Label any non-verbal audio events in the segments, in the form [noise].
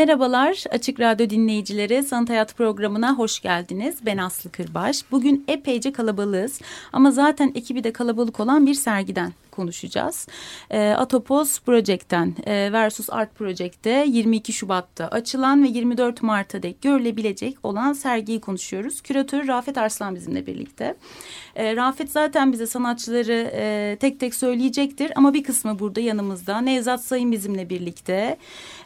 Merhabalar Açık Radyo dinleyicileri Sanat Hayat programına hoş geldiniz. Ben Aslı Kırbaş. Bugün epeyce kalabalığız ama zaten ekibi de kalabalık olan bir sergiden konuşacağız. E, Atopos Project'ten e, Versus Art Project'te 22 Şubat'ta açılan ve 24 Mart'a dek görülebilecek olan sergiyi konuşuyoruz. Küratör Rafet Arslan bizimle birlikte. E, Rafet zaten bize sanatçıları e, tek tek söyleyecektir ama bir kısmı burada yanımızda. Nevzat Sayın bizimle birlikte.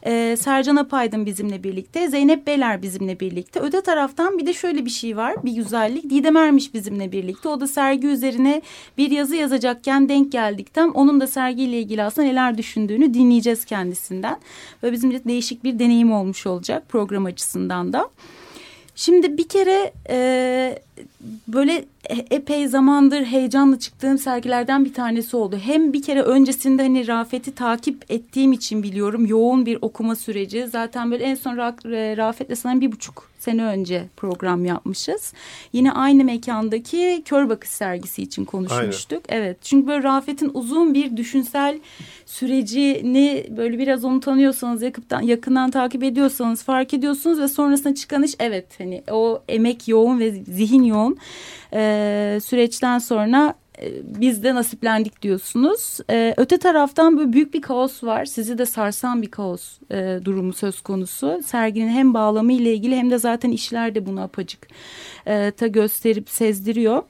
E, Sercan Apaydın bizimle birlikte. Zeynep Beler bizimle birlikte. Öte taraftan bir de şöyle bir şey var. Bir güzellik. Didem Ermiş bizimle birlikte. O da sergi üzerine bir yazı yazacakken denk geldikten onun da sergiyle ilgili aslında neler düşündüğünü dinleyeceğiz kendisinden. Böyle bizim de değişik bir deneyim olmuş olacak program açısından da. Şimdi bir kere e, böyle epey zamandır heyecanla çıktığım sergilerden bir tanesi oldu. Hem bir kere öncesinde hani Rafet'i takip ettiğim için biliyorum yoğun bir okuma süreci. Zaten böyle en son Rafet'le sanırım bir buçuk sene önce program yapmışız. Yine aynı mekandaki Kör Bakış sergisi için konuşmuştuk. Aynen. Evet çünkü böyle Rafet'in uzun bir düşünsel sürecini böyle biraz onu tanıyorsanız yakıptan, yakından takip ediyorsanız fark ediyorsunuz ve sonrasında çıkan iş evet hani o emek yoğun ve zihin yoğun e, süreçten sonra e, biz de nasiplendik diyorsunuz. E, öte taraftan böyle büyük bir kaos var. Sizi de sarsan bir kaos e, durumu söz konusu. Serginin hem bağlamı ile ilgili hem de zaten işler de bunu apacık e, ta gösterip sezdiriyor.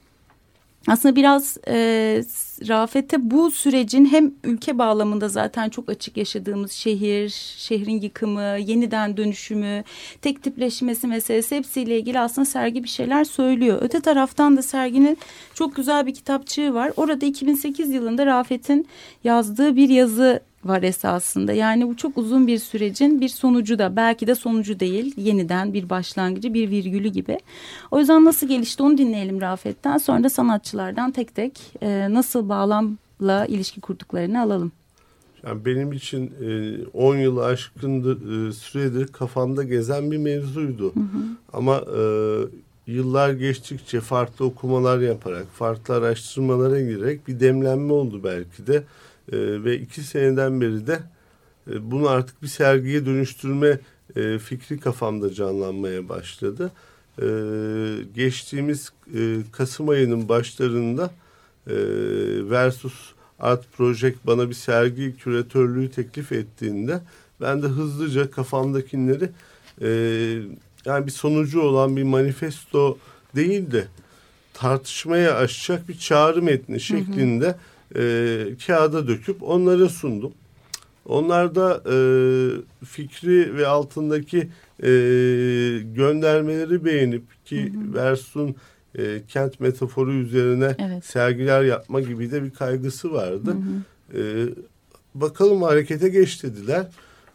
Aslında biraz e, Rafet'e bu sürecin hem ülke bağlamında zaten çok açık yaşadığımız şehir, şehrin yıkımı, yeniden dönüşümü, tek tipleşmesi meselesi hepsiyle ilgili aslında sergi bir şeyler söylüyor. Öte taraftan da serginin çok güzel bir kitapçığı var. Orada 2008 yılında Rafet'in yazdığı bir yazı var esasında. Yani bu çok uzun bir sürecin bir sonucu da belki de sonucu değil yeniden bir başlangıcı bir virgülü gibi. O yüzden nasıl gelişti onu dinleyelim Rafet'ten sonra da sanatçılardan tek tek e, nasıl bağlamla ilişki kurduklarını alalım. Yani benim için 10 e, yıl aşkındır e, süredir kafamda gezen bir mevzuydu. Hı hı. Ama e, yıllar geçtikçe farklı okumalar yaparak, farklı araştırmalara girerek bir demlenme oldu belki de. E, ve iki seneden beri de e, bunu artık bir sergiye dönüştürme e, fikri kafamda canlanmaya başladı. E, geçtiğimiz e, Kasım ayının başlarında e, Versus Art Project bana bir sergi küratörlüğü teklif ettiğinde ben de hızlıca kafamdakileri e, yani bir sonucu olan bir manifesto değil de tartışmaya açacak bir çağrı metni şeklinde hı hı e, kağıda döküp onlara sundum. Onlar da e, fikri ve altındaki e, göndermeleri beğenip ki hı hı. Versun e, kent metaforu üzerine evet. sergiler yapma gibi de bir kaygısı vardı. Hı hı. E, bakalım harekete geç dediler.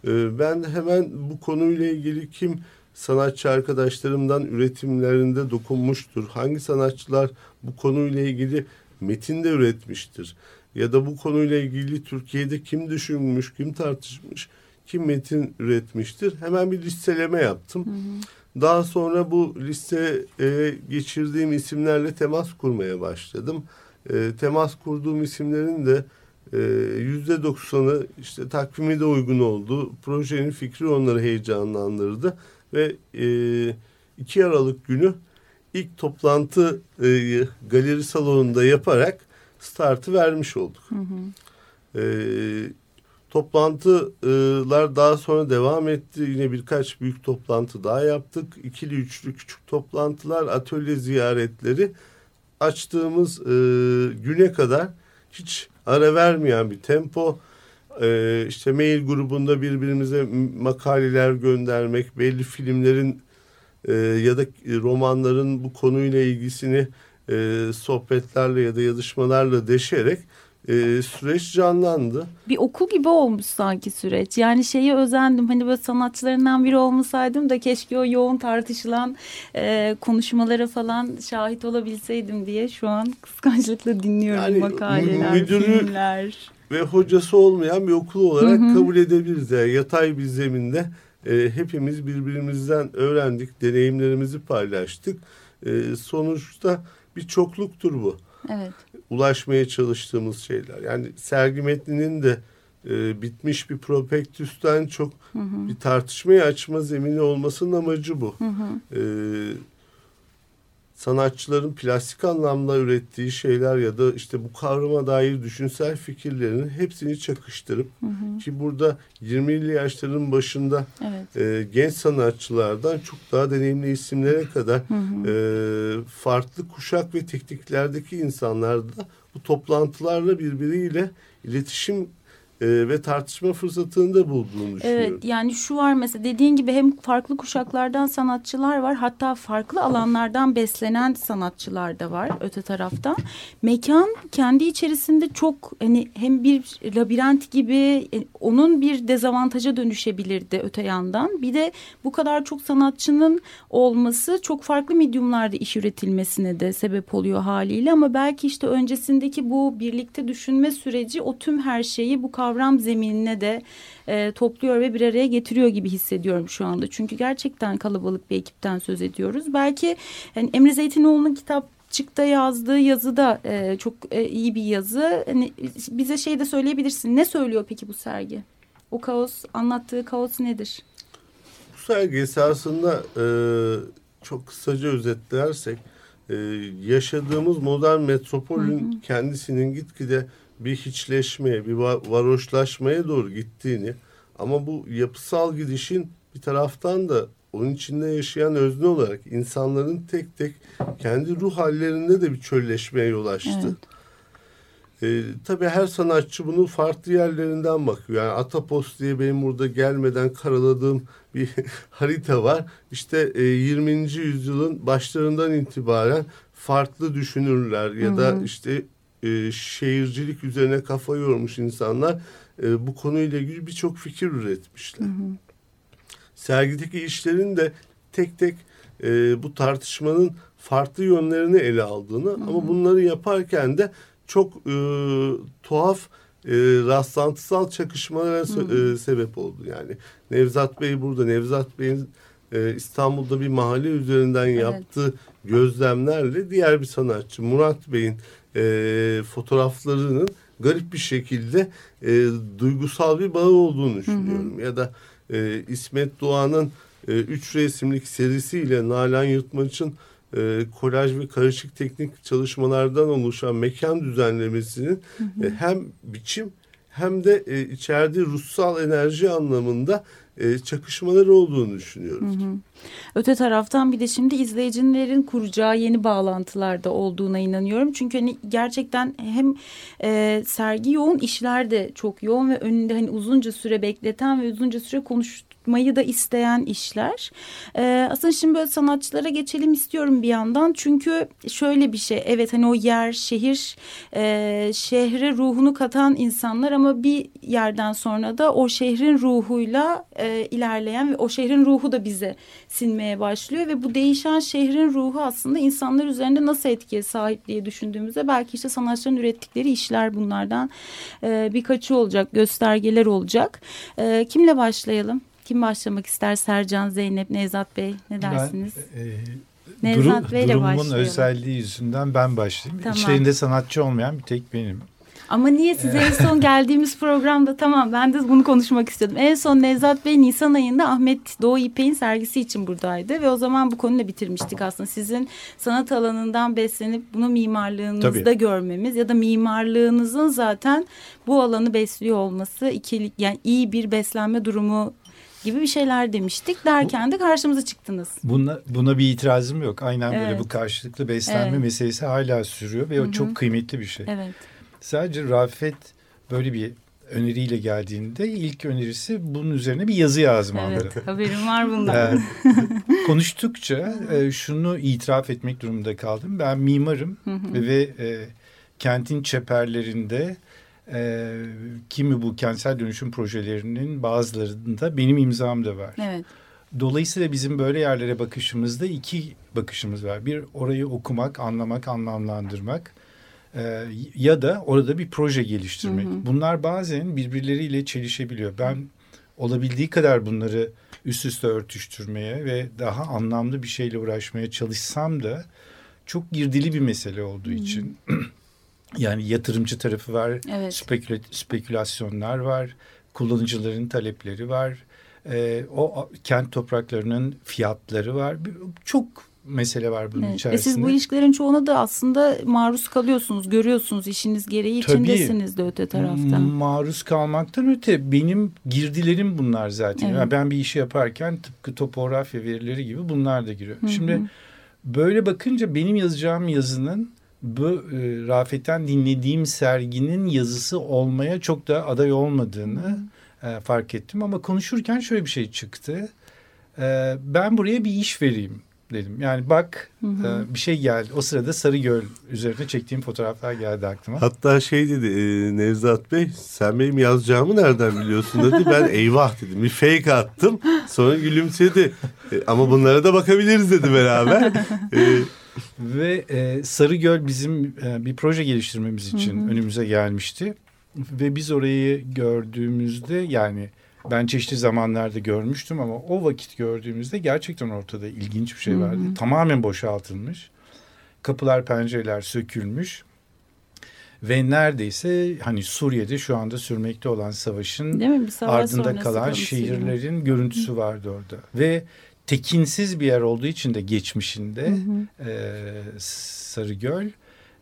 E, ben hemen bu konuyla ilgili kim sanatçı arkadaşlarımdan üretimlerinde dokunmuştur? Hangi sanatçılar bu konuyla ilgili metin de üretmiştir. Ya da bu konuyla ilgili Türkiye'de kim düşünmüş, kim tartışmış, kim metin üretmiştir. Hemen bir listeleme yaptım. Hı hı. Daha sonra bu listeye geçirdiğim isimlerle temas kurmaya başladım. E, temas kurduğum isimlerin de e, yüzde doksanı işte takvimi de uygun oldu. Projenin fikri onları heyecanlandırdı ve e, 2 Aralık günü ilk toplantı e, galeri salonunda yaparak startı vermiş olduk. Hı hı. E, toplantılar daha sonra devam etti. Yine birkaç büyük toplantı daha yaptık. İkili üçlü küçük toplantılar, atölye ziyaretleri açtığımız e, güne kadar hiç ara vermeyen bir tempo. E, işte mail grubunda birbirimize makaleler göndermek, belli filmlerin e, ya da romanların bu konuyla ilgisini e, sohbetlerle ya da yazışmalarla deşerek e, süreç canlandı. Bir okul gibi olmuş sanki süreç. Yani şeyi özendim. Hani böyle sanatçılarından biri olmasaydım da keşke o yoğun tartışılan e, konuşmalara falan şahit olabilseydim diye şu an kıskançlıkla dinliyorum Yani makaleler, müdürü- filmler. ve hocası olmayan bir okul olarak kabul edebiliriz. Yani yatay bir zeminde e, hepimiz birbirimizden öğrendik, deneyimlerimizi paylaştık. E, sonuçta bir çokluktur bu. Evet. Ulaşmaya çalıştığımız şeyler. Yani sergi metninin de e, bitmiş bir propektüsten çok bir tartışmaya açma zemini olmasının amacı bu. E, sanatçıların plastik anlamda ürettiği şeyler ya da işte bu kavrama dair düşünsel fikirlerinin hepsini çakıştırıp ki burada 20'li yaşların başında Evet. e, genç sanatçılardan çok daha deneyimli isimlere kadar e, farklı kuşak ve tekniklerdeki insanlar da bu toplantılarla birbiriyle iletişim e, ve tartışma fırsatını da bulduğunu düşünüyorum. Evet yani şu var mesela dediğin gibi hem farklı kuşaklardan sanatçılar var hatta farklı alanlardan beslenen sanatçılar da var öte taraftan. Mekan kendi içerisinde çok hani hem bir labirent gibi e, onun bir dezavantaja dönüşebilirdi öte yandan. Bir de bu kadar çok sanatçının olması çok farklı medyumlarda iş üretilmesine de sebep oluyor haliyle ama belki işte öncesindeki bu birlikte düşünme süreci o tüm her şeyi bu kavram zeminine de e, topluyor ve bir araya getiriyor gibi hissediyorum şu anda. Çünkü gerçekten kalabalık bir ekipten söz ediyoruz. Belki yani Emre Zeytinoğlu'nun kitap çıkta yazdığı yazı da e, çok e, iyi bir yazı. Hani bize şey de söyleyebilirsin. Ne söylüyor peki bu sergi? O kaos, anlattığı kaos nedir? Bu sergi esasında e, çok kısaca özetlersek e, yaşadığımız modern metropolün kendisinin gitgide bir hiçleşmeye, bir va- varoşlaşmaya doğru gittiğini ama bu yapısal gidişin bir taraftan da onun içinde yaşayan özne olarak insanların tek tek kendi ruh hallerinde de bir çölleşmeye yol açtı. Evet. Ee, tabii her sanatçı bunu farklı yerlerinden bakıyor. Yani Atapos diye benim burada gelmeden karaladığım bir [laughs] harita var. İşte e, 20. yüzyılın başlarından itibaren farklı düşünürler ya da işte e, şehircilik üzerine kafa yormuş insanlar e, bu konuyla ilgili birçok fikir üretmişler. Sergideki işlerin de tek tek e, bu tartışmanın farklı yönlerini ele aldığını ama bunları yaparken de çok e, tuhaf e, rastlantısal çakışmalara se- e, sebep oldu. Yani Nevzat Bey burada, Nevzat Bey'in e, İstanbul'da bir mahalle üzerinden yaptığı gözlemlerle diğer bir sanatçı Murat Bey'in e, fotoğraflarının garip bir şekilde e, duygusal bir bağı olduğunu düşünüyorum. Ya da e, İsmet Doğan'ın e, üç resimlik serisiyle Nalan Yırtmaç'ın e, kolaj ve karışık teknik çalışmalardan oluşan mekan düzenlemesinin e, hem biçim hem de e, içerdiği ruhsal enerji anlamında e, çakışmaları olduğunu düşünüyorum. Öte taraftan bir de şimdi izleyicilerin kuracağı yeni bağlantılarda olduğuna inanıyorum. Çünkü hani gerçekten hem e, sergi yoğun işler de çok yoğun ve önünde hani uzunca süre bekleten ve uzunca süre konuşmayı da isteyen işler. E, aslında şimdi böyle sanatçılara geçelim istiyorum bir yandan. Çünkü şöyle bir şey evet hani o yer, şehir, e, şehre ruhunu katan insanlar ama bir yerden sonra da o şehrin ruhuyla e, ilerleyen ve o şehrin ruhu da bize sinmeye başlıyor ve bu değişen şehrin ruhu aslında insanlar üzerinde nasıl etkiye sahip diye düşündüğümüzde belki işte sanatçıların ürettikleri işler bunlardan e, birkaçı olacak, göstergeler olacak. E, kimle başlayalım? Kim başlamak ister? Sercan, Zeynep, Nevzat Bey ne dersiniz? Ben, e, Nevzat duru- Bey'le başlayalım. özelliği yüzünden ben başlayayım. Tamam. İçlerinde sanatçı olmayan bir tek benim. Ama niye size en son [laughs] geldiğimiz programda tamam ben de bunu konuşmak istiyordum. En son Nevzat Bey Nisan ayında Ahmet Doğu İpek'in sergisi için buradaydı ve o zaman bu konuyla bitirmiştik aslında. Sizin sanat alanından beslenip bunu mimarlığınızda Tabii. görmemiz ya da mimarlığınızın zaten bu alanı besliyor olması ikilik yani iyi bir beslenme durumu gibi bir şeyler demiştik derken de karşımıza çıktınız. Buna, buna bir itirazım yok. Aynen böyle Evet. bu karşılıklı beslenme Evet. meselesi hala sürüyor ve o çok kıymetli bir şey. Evet. Sadece Rafet böyle bir öneriyle geldiğinde ilk önerisi bunun üzerine bir yazı yazmaları. Evet, haberim var bundan. [laughs] Konuştukça e, şunu itiraf etmek durumunda kaldım. Ben mimarım ve e, kentin çeperlerinde e, kimi bu kentsel dönüşüm projelerinin bazılarında benim imzam da var. Evet. Dolayısıyla bizim böyle yerlere bakışımızda iki bakışımız var. Bir orayı okumak, anlamak, anlamlandırmak e, ya da orada bir proje geliştirmek. Hı hı. Bunlar bazen birbirleriyle çelişebiliyor. Ben olabildiği kadar bunları üst üste örtüştürmeye ve daha anlamlı bir şeyle uğraşmaya çalışsam da çok girdili bir mesele olduğu için [clears throat] yani yatırımcı tarafı var, Evet. speküla- spekülasyonlar var, kullanıcıların talepleri var, e, o kent topraklarının fiyatları var. Çok mesele var bunun Evet. Ve içerisinde. siz bu ilişkilerin çoğuna da aslında maruz kalıyorsunuz, görüyorsunuz. işiniz gereği Tabii. içindesiniz de öte taraftan. Maruz kalmaktan öte benim girdilerim bunlar zaten. Evet. Yani ben bir işi yaparken tıpkı topografya verileri gibi bunlar da giriyor. Hı hı. Şimdi böyle bakınca benim yazacağım yazının bu e, Rafet'ten dinlediğim serginin yazısı olmaya çok da aday olmadığını e, fark ettim. Ama konuşurken şöyle bir şey çıktı. E, ben buraya bir iş vereyim dedim. Yani bak Hı hı. e, bir şey geldi. O sırada Sarıgöl üzerine çektiğim fotoğraflar geldi aklıma. Hatta şey dedi e, Nevzat Bey sen benim yazacağımı nereden biliyorsun dedi. Ben [laughs] eyvah dedim bir fake attım. Sonra gülümsedi. E, ama bunlara da bakabiliriz dedi beraber. E, [laughs] [laughs] Ve e, Sarıgöl bizim e, bir proje geliştirmemiz için önümüze gelmişti. Ve biz orayı gördüğümüzde yani ben çeşitli zamanlarda görmüştüm ama o vakit gördüğümüzde gerçekten ortada ilginç bir şey vardı. Tamamen boşaltılmış. Kapılar pencereler sökülmüş. Ve neredeyse hani Suriye'de şu anda sürmekte olan savaşın ardında kalan şehirlerin görüntüsü vardı orada. Ve tekinsiz bir yer olduğu için de geçmişinde e, Sarıgöl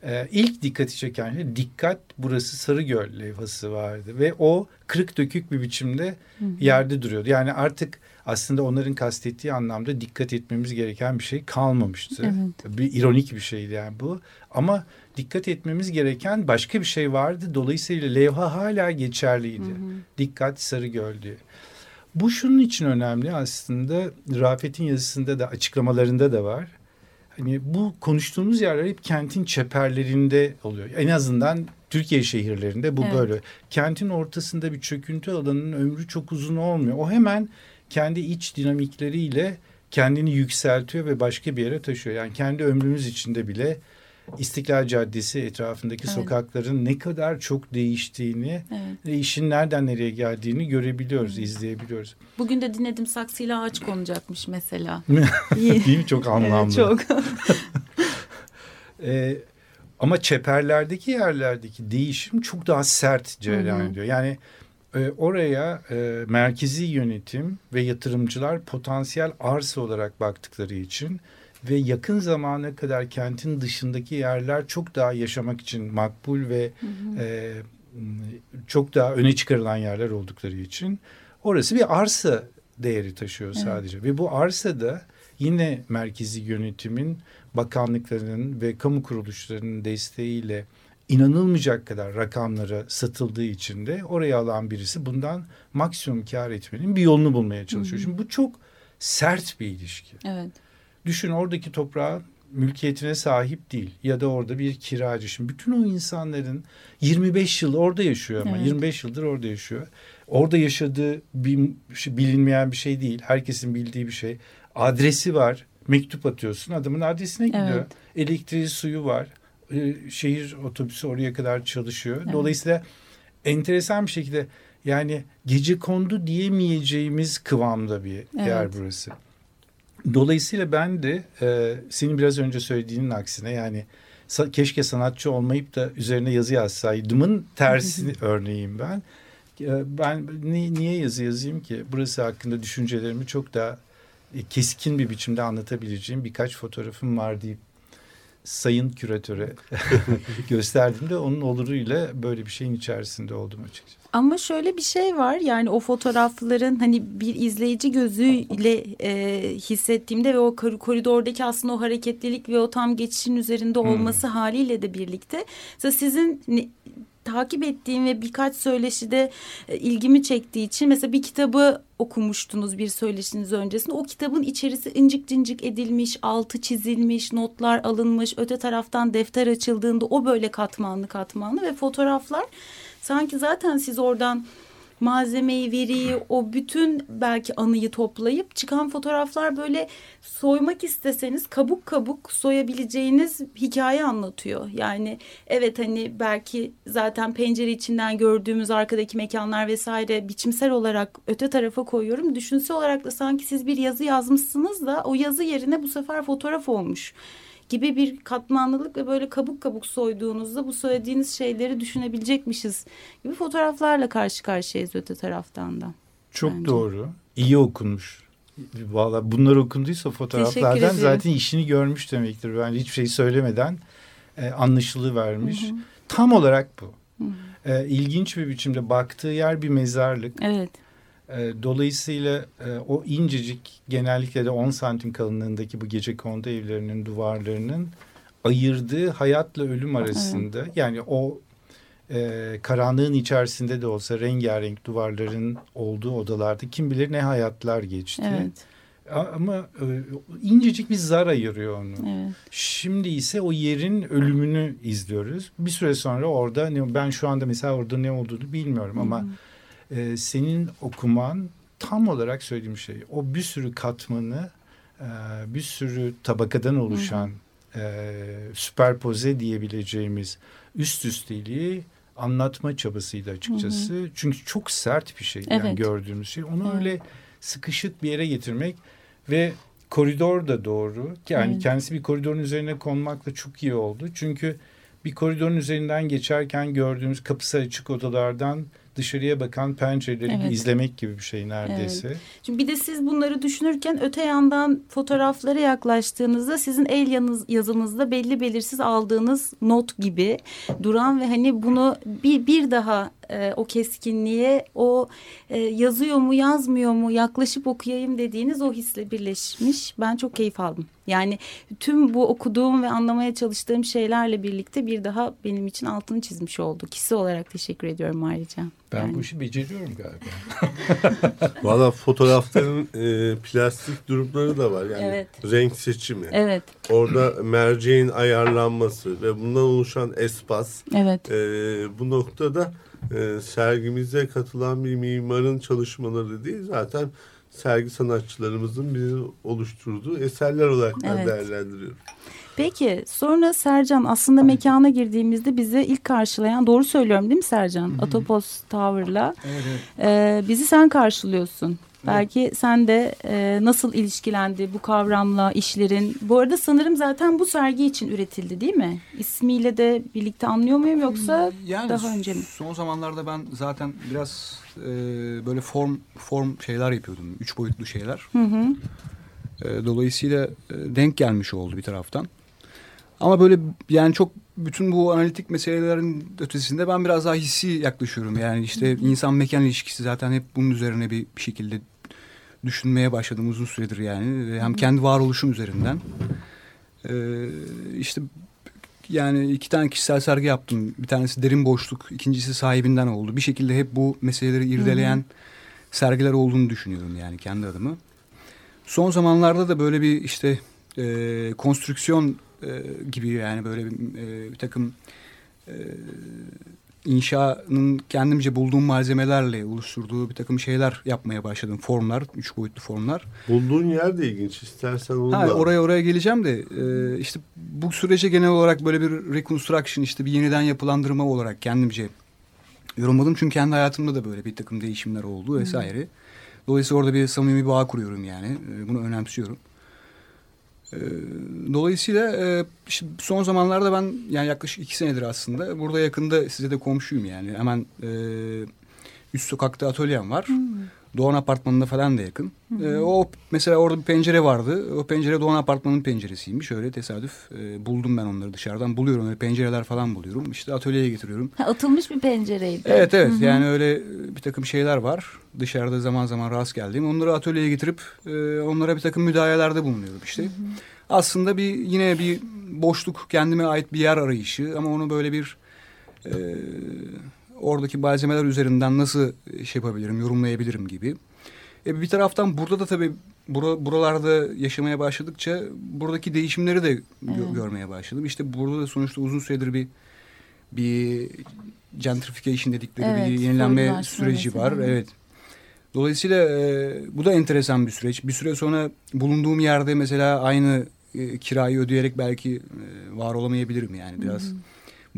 e, ilk dikkati çeken şey dikkat burası Sarıgöl levhası vardı ve o kırık dökük bir biçimde yerde duruyordu. Yani artık aslında onların kastettiği anlamda dikkat etmemiz gereken bir şey kalmamıştı. Bir ironik bir şeydi yani bu. Ama dikkat etmemiz gereken başka bir şey vardı. Dolayısıyla levha hala geçerliydi. Dikkat Sarıgöl diye. Bu şunun için önemli aslında Rafet'in yazısında da açıklamalarında da var. Hani bu konuştuğumuz yerler hep kentin çeperlerinde oluyor. En azından Türkiye şehirlerinde bu Evet. böyle. Kentin ortasında bir çöküntü alanının ömrü çok uzun olmuyor. O hemen kendi iç dinamikleriyle kendini yükseltiyor ve başka bir yere taşıyor. Yani kendi ömrümüz içinde bile İstiklal Caddesi etrafındaki Evet. sokakların ne kadar çok değiştiğini Evet. ve işin nereden nereye geldiğini görebiliyoruz, izleyebiliyoruz. Bugün de dinledim saksıyla ağaç konacakmış mesela. [laughs] Değil mi? Çok anlamlı. Çok. [laughs] [laughs] Ee, ama çeperlerdeki yerlerdeki değişim çok daha sert cereyan ediyor. Yani e, oraya e, merkezi yönetim ve yatırımcılar potansiyel arsa olarak baktıkları için ve yakın zamana kadar kentin dışındaki yerler çok daha yaşamak için makbul ve e, çok daha öne çıkarılan yerler oldukları için orası bir arsa değeri taşıyor sadece. Ve bu arsada yine merkezi yönetimin, bakanlıkların ve kamu kuruluşlarının desteğiyle inanılmayacak kadar rakamlara satıldığı için de oraya alan birisi bundan maksimum kar etmenin bir yolunu bulmaya çalışıyor. Şimdi bu çok sert bir ilişki. evet. Düşün oradaki toprağın mülkiyetine sahip değil ya da orada bir kiracı. Şimdi bütün o insanların 25 yıl orada yaşıyor ama Evet. 25 yıldır orada yaşıyor. Orada yaşadığı bir şey- bilinmeyen bir şey değil. Herkesin bildiği bir şey. Adresi var. Mektup atıyorsun. Adamın adresine gidiyor. Evet. Elektriği, suyu var. Ee, Şehir otobüsü oraya kadar çalışıyor. Evet. Dolayısıyla enteresan bir şekilde yani gece kondu diyemeyeceğimiz kıvamda bir yer Evet. burası. Dolayısıyla ben de e, senin biraz önce söylediğinin aksine yani sa- keşke sanatçı olmayıp da üzerine yazı yazsaydımın tersi örneğiyim ben. E, ben ni- niye yazı yazayım ki? Burası hakkında düşüncelerimi çok daha e, keskin bir biçimde anlatabileceğim birkaç fotoğrafım var deyip sayın küratöre [laughs] gösterdiğimde onun oluruyla böyle bir şeyin içerisinde oldum açıkçası. Ama şöyle bir şey var yani o fotoğrafların hani bir izleyici gözüyle e, hissettiğimde ve o koridordaki aslında o hareketlilik ve o tam geçişin üzerinde olması hmm. haliyle de birlikte. Mesela sizin takip ettiğim ve birkaç söyleşide e, ilgimi çektiği için mesela bir kitabı okumuştunuz bir söyleşiniz öncesinde. O kitabın içerisi incik cincik edilmiş, altı çizilmiş, notlar alınmış. Öte taraftan defter açıldığında o böyle katmanlı katmanlı ve fotoğraflar sanki zaten siz oradan malzemeyi, veriyi, o bütün belki anıyı toplayıp çıkan fotoğraflar böyle soymak isteseniz kabuk kabuk soyabileceğiniz hikaye anlatıyor. Yani evet hani belki zaten pencere içinden gördüğümüz arkadaki mekanlar vesaire biçimsel olarak öte tarafa koyuyorum. Düşünsel olarak da sanki siz bir yazı yazmışsınız da o yazı yerine bu sefer fotoğraf olmuş gibi bir katmanlılık ve böyle kabuk kabuk soyduğunuzda bu söylediğiniz şeyleri düşünebilecekmişiz gibi fotoğraflarla karşı karşıyayız öte taraftan da. Çok bence. doğru. İyi okunmuş. Valla bunlar okunduysa fotoğraflardan zaten işini görmüş demektir. Bence hiçbir şey söylemeden e, anlaşılı vermiş. Hı hı. Tam olarak bu. Hı hı. E, ilginç bir biçimde baktığı yer bir mezarlık. Evet. E, dolayısıyla e, o incecik genellikle de 10 santim kalınlığındaki bu gece kondu evlerinin duvarlarının ayırdığı hayatla ölüm arasında evet. yani o e, karanlığın içerisinde de olsa rengarenk duvarların olduğu odalarda kim bilir ne hayatlar geçti. Evet. Ama e, incecik bir zar ayırıyor onu. Evet. Şimdi ise o yerin ölümünü izliyoruz. Bir süre sonra orada ben şu anda mesela orada ne olduğunu bilmiyorum Hı -hı. E, senin okuman tam olarak söylediğim şey. O bir sürü katmanı, e, bir sürü tabakadan oluşan e, süperpoze diyebileceğimiz üst üsteliği anlatma çabasıydı açıkçası. Hı hı. Çünkü çok sert bir şey evet. yani gördüğümüz şey. Onu evet. öyle sıkışık bir yere getirmek ve koridor da doğru. Yani evet. kendisi bir koridorun üzerine konmakla çok iyi oldu. Çünkü bir koridorun üzerinden geçerken gördüğümüz kapısı açık odalardan dışarıya bakan pencereleri evet. izlemek gibi bir şey neredeyse. Evet. Şimdi bir de siz bunları düşünürken öte yandan fotoğraflara yaklaştığınızda sizin el yanız, yazınızda belli belirsiz aldığınız not gibi duran ve hani bunu bir, bir daha e, o keskinliğe o e, yazıyor mu yazmıyor mu yaklaşıp okuyayım dediğiniz o hisle birleşmiş. Ben çok keyif aldım. Yani tüm bu okuduğum ve anlamaya çalıştığım şeylerle birlikte bir daha benim için altını çizmiş oldu. Kişi olarak teşekkür ediyorum ayrıca. Ben yani. bu işi beceriyorum galiba. [laughs] [laughs] Valla fotoğrafların e, plastik durumları da var. Yani evet. renk seçimi. Evet. Orada merceğin ayarlanması ve bundan oluşan espas. Evet. E, bu noktada e, sergimize katılan bir mimarın çalışmaları değil zaten sergi sanatçılarımızın bizi oluşturduğu eserler olarak evet. değerlendiriyorum. Peki sonra Sercan aslında mekana girdiğimizde bizi ilk karşılayan doğru söylüyorum değil mi Sercan? Hı-hı. Atopos Tower'la evet, evet. Ee, bizi sen karşılıyorsun. Belki sen de e, nasıl ilişkilendi bu kavramla işlerin? Bu arada sanırım zaten bu sergi için üretildi değil mi? İsmiyle de birlikte anlıyor muyum yoksa yani daha önce mi? Son zamanlarda ben zaten biraz e, böyle form form şeyler yapıyordum. Üç boyutlu şeyler. Hı hı. E, dolayısıyla e, denk gelmiş oldu bir taraftan. Ama böyle yani çok bütün bu analitik meselelerin ötesinde ben biraz daha hissi yaklaşıyorum. Yani işte insan mekan ilişkisi zaten hep bunun üzerine bir, şekilde düşünmeye başladım uzun süredir yani. Hem kendi varoluşum üzerinden. Ee, işte yani iki tane kişisel sergi yaptım. Bir tanesi derin boşluk, ikincisi sahibinden oldu. Bir şekilde hep bu meseleleri irdeleyen sergiler olduğunu düşünüyorum yani kendi adıma. Son zamanlarda da böyle bir işte e, konstrüksiyon e, gibi yani böyle bir, e, bir takım e, inşanın kendimce bulduğum malzemelerle oluşturduğu bir takım şeyler yapmaya başladım. Formlar, üç boyutlu formlar. Bulduğun yer de ilginç. İstersen onu ha, da... Oraya oraya geleceğim de e, işte bu sürece genel olarak böyle bir reconstruction işte bir yeniden yapılandırma olarak kendimce yorumladım. Çünkü kendi hayatımda da böyle bir takım değişimler oldu vesaire. Dolayısıyla orada bir samimi bağ kuruyorum yani. E, bunu önemsiyorum. Ee, dolayısıyla e, son zamanlarda ben yani yaklaşık iki senedir aslında burada yakında size de komşuyum yani hemen e, üst sokakta atölyem var. Hmm. Doğan Apartmanı'na falan da yakın. E, o mesela orada bir pencere vardı. O pencere Doğan Apartmanı'nın penceresiymiş. Öyle tesadüf e, buldum ben onları dışarıdan. Buluyorum öyle pencereler falan buluyorum. İşte atölyeye getiriyorum. Ha, atılmış bir pencereydi. Evet evet yani öyle bir takım şeyler var. Dışarıda zaman zaman rast geldiğim. Onları atölyeye getirip e, onlara bir takım müdahalelerde bulunuyorum işte. Aslında bir yine bir boşluk kendime ait bir yer arayışı ama onu böyle bir e, oradaki malzemeler üzerinden nasıl şey yapabilirim, yorumlayabilirim gibi. E, bir taraftan burada da tabii bura, buralarda yaşamaya başladıkça buradaki değişimleri de gö- Evet. görmeye başladım. İşte burada da sonuçta uzun süredir bir bir gentrification dedikleri Evet, bir yenilenme süreci var. Evet. Dolayısıyla e, bu da enteresan bir süreç. Bir süre sonra bulunduğum yerde mesela aynı e, kirayı ödeyerek belki e, var olamayabilirim yani biraz.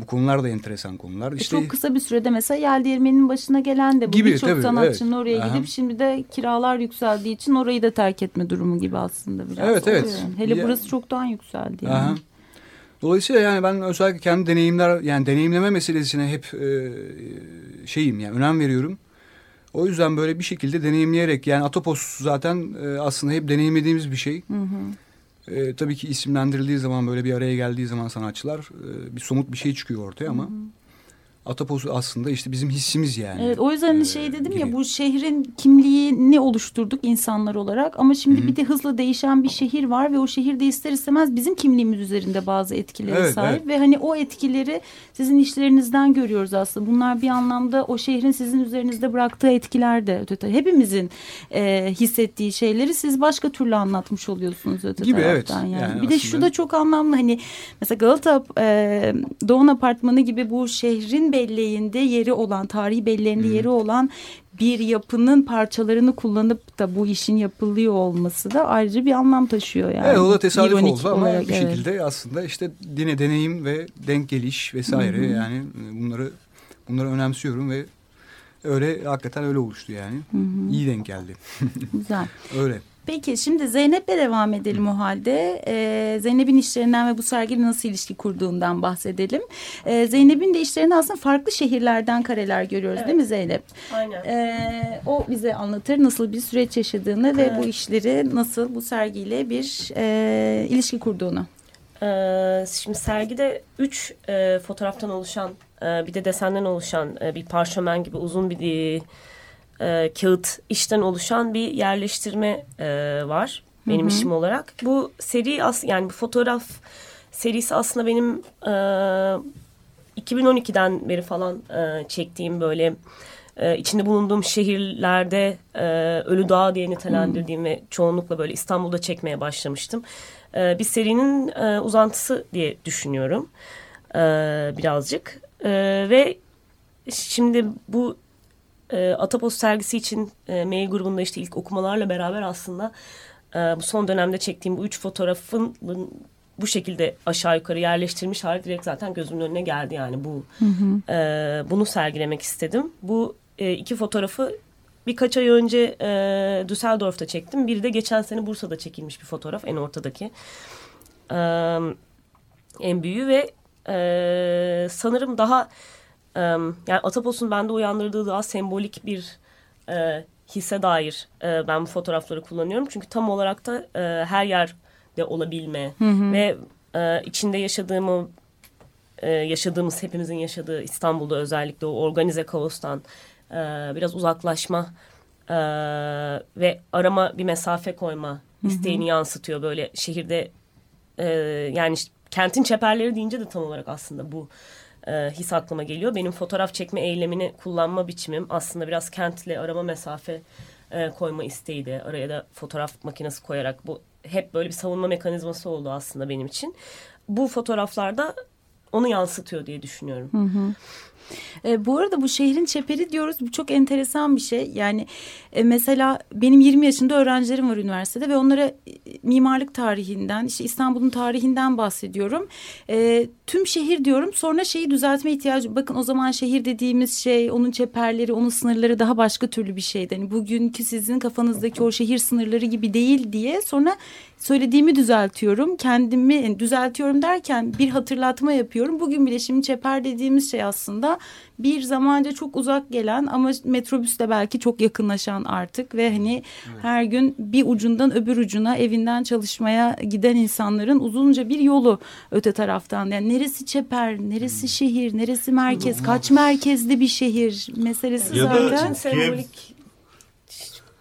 Bu konular da enteresan konular. E, İşte Çok kısa bir sürede mesela yel değirmeninin başına gelen de bu. Birçok sanatçının evet. oraya Aha. gidip şimdi de kiralar yükseldiği için orayı da terk etme durumu gibi aslında biraz. Evet, evet. oluyor yani. Hele Ya- burası çoktan yükseldi. Yani. Aha. Dolayısıyla yani ben özellikle kendi deneyimler yani deneyimleme meselesine hep e, şeyim yani önem veriyorum. O yüzden böyle bir şekilde deneyimleyerek yani Atopos zaten e, aslında hep deneyimlediğimiz bir şey. Hı hı. E, tabii ki isimlendirildiği zaman böyle bir araya geldiği zaman sanatçılar e, bir somut bir şey çıkıyor ortaya ama Atopos aslında işte bizim hissimiz yani. Evet o yüzden hani Ee, şey dedim gibi. ya bu şehrin kimliğini oluşturduk insanlar olarak ama şimdi Hı hı. bir de hızla değişen bir şehir var ve o şehirde ister istemez bizim kimliğimiz üzerinde bazı etkileri Evet, sahip evet. ve hani o etkileri sizin işlerinizden görüyoruz aslında. Bunlar bir anlamda o şehrin sizin üzerinizde bıraktığı etkiler de öte hepimizin e, hissettiği şeyleri siz başka türlü anlatmış oluyorsunuz öte Gibi, evet. taraftan yani. Yani bir de şu aslında- da çok anlamlı hani mesela Galata e, Doğan Apartmanı gibi bu şehrin belleğinde yeri olan, tarihi belleğinde yeri olan bir yapının parçalarını kullanıp da bu işin yapılıyor olması da ayrıca bir anlam taşıyor yani. Evet o da tesadüf İronik oldu ama olarak, bir evet. şekilde aslında işte yine deneyim ve denk geliş vesaire yani e, bunları bunları önemsiyorum ve öyle hakikaten öyle oluştu yani. İyi denk geldi. [laughs] Güzel. Öyle. Peki şimdi Zeynep'le devam edelim o halde. Ee, Zeynep'in işlerinden ve bu sergiyle nasıl ilişki kurduğundan bahsedelim. Ee, Zeynep'in de işlerinde aslında farklı şehirlerden kareler görüyoruz değil mi Zeynep? Aynen. Ee, o bize anlatır nasıl bir süreç yaşadığını ve bu işleri nasıl bu sergiyle bir e, ilişki kurduğunu. Ee, şimdi sergide üç e, fotoğraftan oluşan e, bir de desenden oluşan e, bir parşömen gibi uzun bir e, e, kağıt işten oluşan bir yerleştirme e, var benim işim olarak. Bu seri as yani bu fotoğraf serisi aslında benim e, 2012'den beri falan e, çektiğim böyle e, içinde bulunduğum şehirlerde e, Ölü Dağ diye nitelendirdiğim ve çoğunlukla böyle İstanbul'da çekmeye başlamıştım. E, bir serinin e, uzantısı diye düşünüyorum e, birazcık. E, ve şimdi bu e, Atapos sergisi için e, mail grubunda işte ilk okumalarla beraber aslında e, bu son dönemde çektiğim bu üç fotoğrafın bu şekilde aşağı yukarı yerleştirilmiş hali direkt zaten gözümün önüne geldi yani bu e, bunu sergilemek istedim. Bu e, iki fotoğrafı birkaç ay önce e, Düsseldorf'ta çektim. Biri de geçen sene Bursa'da çekilmiş bir fotoğraf en ortadaki. E, en büyüğü ve e, sanırım daha e, yani Atapos'un bende uyandırdığı daha sembolik bir e, hisse dair e, ben bu fotoğrafları kullanıyorum. Çünkü tam olarak da e, her yerde olabilme ve e, içinde yaşadığım o e, yaşadığımız hepimizin yaşadığı İstanbul'da özellikle o organize kaostan e, biraz uzaklaşma e, ve arama bir mesafe koyma isteğini yansıtıyor. Böyle şehirde e, yani kentin çeperleri deyince de tam olarak aslında bu e, his aklıma geliyor. Benim fotoğraf çekme eylemini kullanma biçimim aslında biraz kentle arama mesafe e, koyma isteği de araya da fotoğraf makinesi koyarak bu hep böyle bir savunma mekanizması oldu aslında benim için. Bu fotoğraflarda onu yansıtıyor diye düşünüyorum. E, bu arada bu şehrin çeperi diyoruz. Bu çok enteresan bir şey. Yani e, mesela benim 20 yaşında öğrencilerim var üniversitede ve onlara e, mimarlık tarihinden, işte İstanbul'un tarihinden bahsediyorum. E, tüm şehir diyorum. Sonra şeyi düzeltme ihtiyacı. Bakın o zaman şehir dediğimiz şey, onun çeperleri, onun sınırları daha başka türlü bir şeydi. Hani bugünkü sizin kafanızdaki o şehir sınırları gibi değil diye sonra söylediğimi düzeltiyorum. Kendimi düzeltiyorum derken bir hatırlatma yapıyorum. Bugün bile şimdi çeper dediğimiz şey aslında bir zamanca çok uzak gelen ama metrobüsle belki çok yakınlaşan artık ve hani evet. her gün bir ucundan öbür ucuna evinden çalışmaya giden insanların uzunca bir yolu öte taraftan. Yani neresi çeper, neresi hmm. şehir, neresi merkez, kaç merkezli bir şehir meselesi ya zaten. Da, sembolik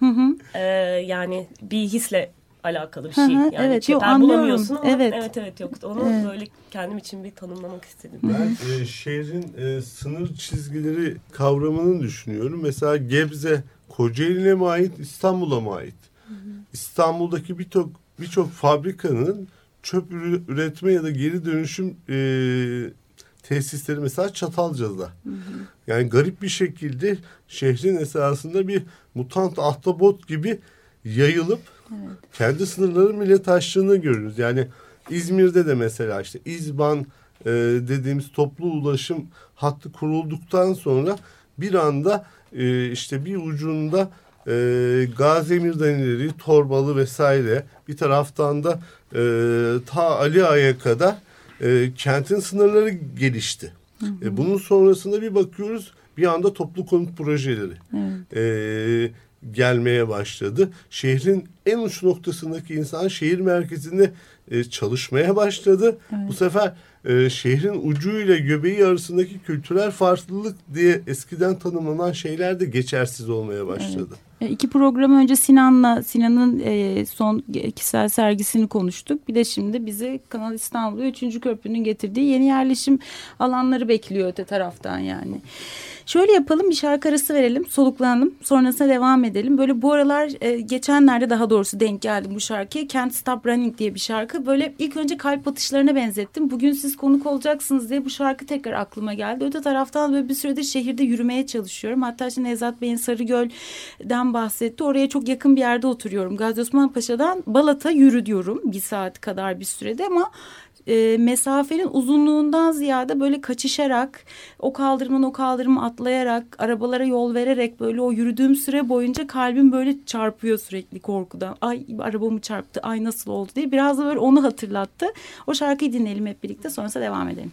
Hı hı. Ee, yani bir hisle alakalı bir şey. Yani evet, yo, bulamıyorsun ama evet. evet evet yok. Onu evet. böyle kendim için bir tanımlamak istedim. Ben e, şehrin e, sınır çizgileri kavramını düşünüyorum. Mesela Gebze Kocaeli'ne mi ait, İstanbul'a mı ait? Hı hı. İstanbul'daki birçok birçok fabrikanın çöp üretme ya da geri dönüşüm e, tesisleri mesela Çatalca'da. Hı hı. Yani garip bir şekilde şehrin esasında bir mutant ahtapot gibi yayılıp evet. kendi sınırları bile taştığını görürüz. Yani İzmir'de de mesela işte İzban e, dediğimiz toplu ulaşım hattı kurulduktan sonra bir anda e, işte bir ucunda e, Gazemir'den ileri Torbalı vesaire bir taraftan da e, ta Ali Ağa'ya kadar e, kentin sınırları gelişti. Hı hı. E, bunun sonrasında bir bakıyoruz bir anda toplu konut projeleri evet. e, gelmeye başladı. Şehrin en uç noktasındaki insan şehir merkezinde e, çalışmaya başladı. Evet. Bu sefer e, şehrin ucuyla göbeği arasındaki kültürel farklılık diye eskiden tanımlanan şeyler de geçersiz olmaya başladı. Evet. E, iki program önce Sinan'la Sinan'ın e, son kişisel sergisini konuştuk. Bir de şimdi bizi Kanal İstanbul'u 3. Köprünün getirdiği yeni yerleşim alanları bekliyor öte taraftan yani. Şöyle yapalım bir şarkı arası verelim soluklanalım sonrasında devam edelim. Böyle bu aralar e, geçenlerde daha doğrusu denk geldim bu şarkıya. Can't Stop Running diye bir şarkı. Böyle ilk önce kalp atışlarına benzettim. Bugün siz konuk olacaksınız diye bu şarkı tekrar aklıma geldi. Öte taraftan böyle bir süredir şehirde yürümeye çalışıyorum. Hatta şimdi Nevzat Bey'in Sarıgöl'den bahsetti. Oraya çok yakın bir yerde oturuyorum. Gazi Osman Paşa'dan Balat'a yürü diyorum. Bir saat kadar bir sürede ama e, mesafenin uzunluğundan ziyade böyle kaçışarak o kaldırımdan o kaldırımı atlayarak arabalara yol vererek böyle o yürüdüğüm süre boyunca kalbim böyle çarpıyor sürekli korkudan. Ay arabamı çarptı ay nasıl oldu diye biraz da böyle onu hatırlattı. O şarkıyı dinleyelim hep birlikte sonrasında devam edelim.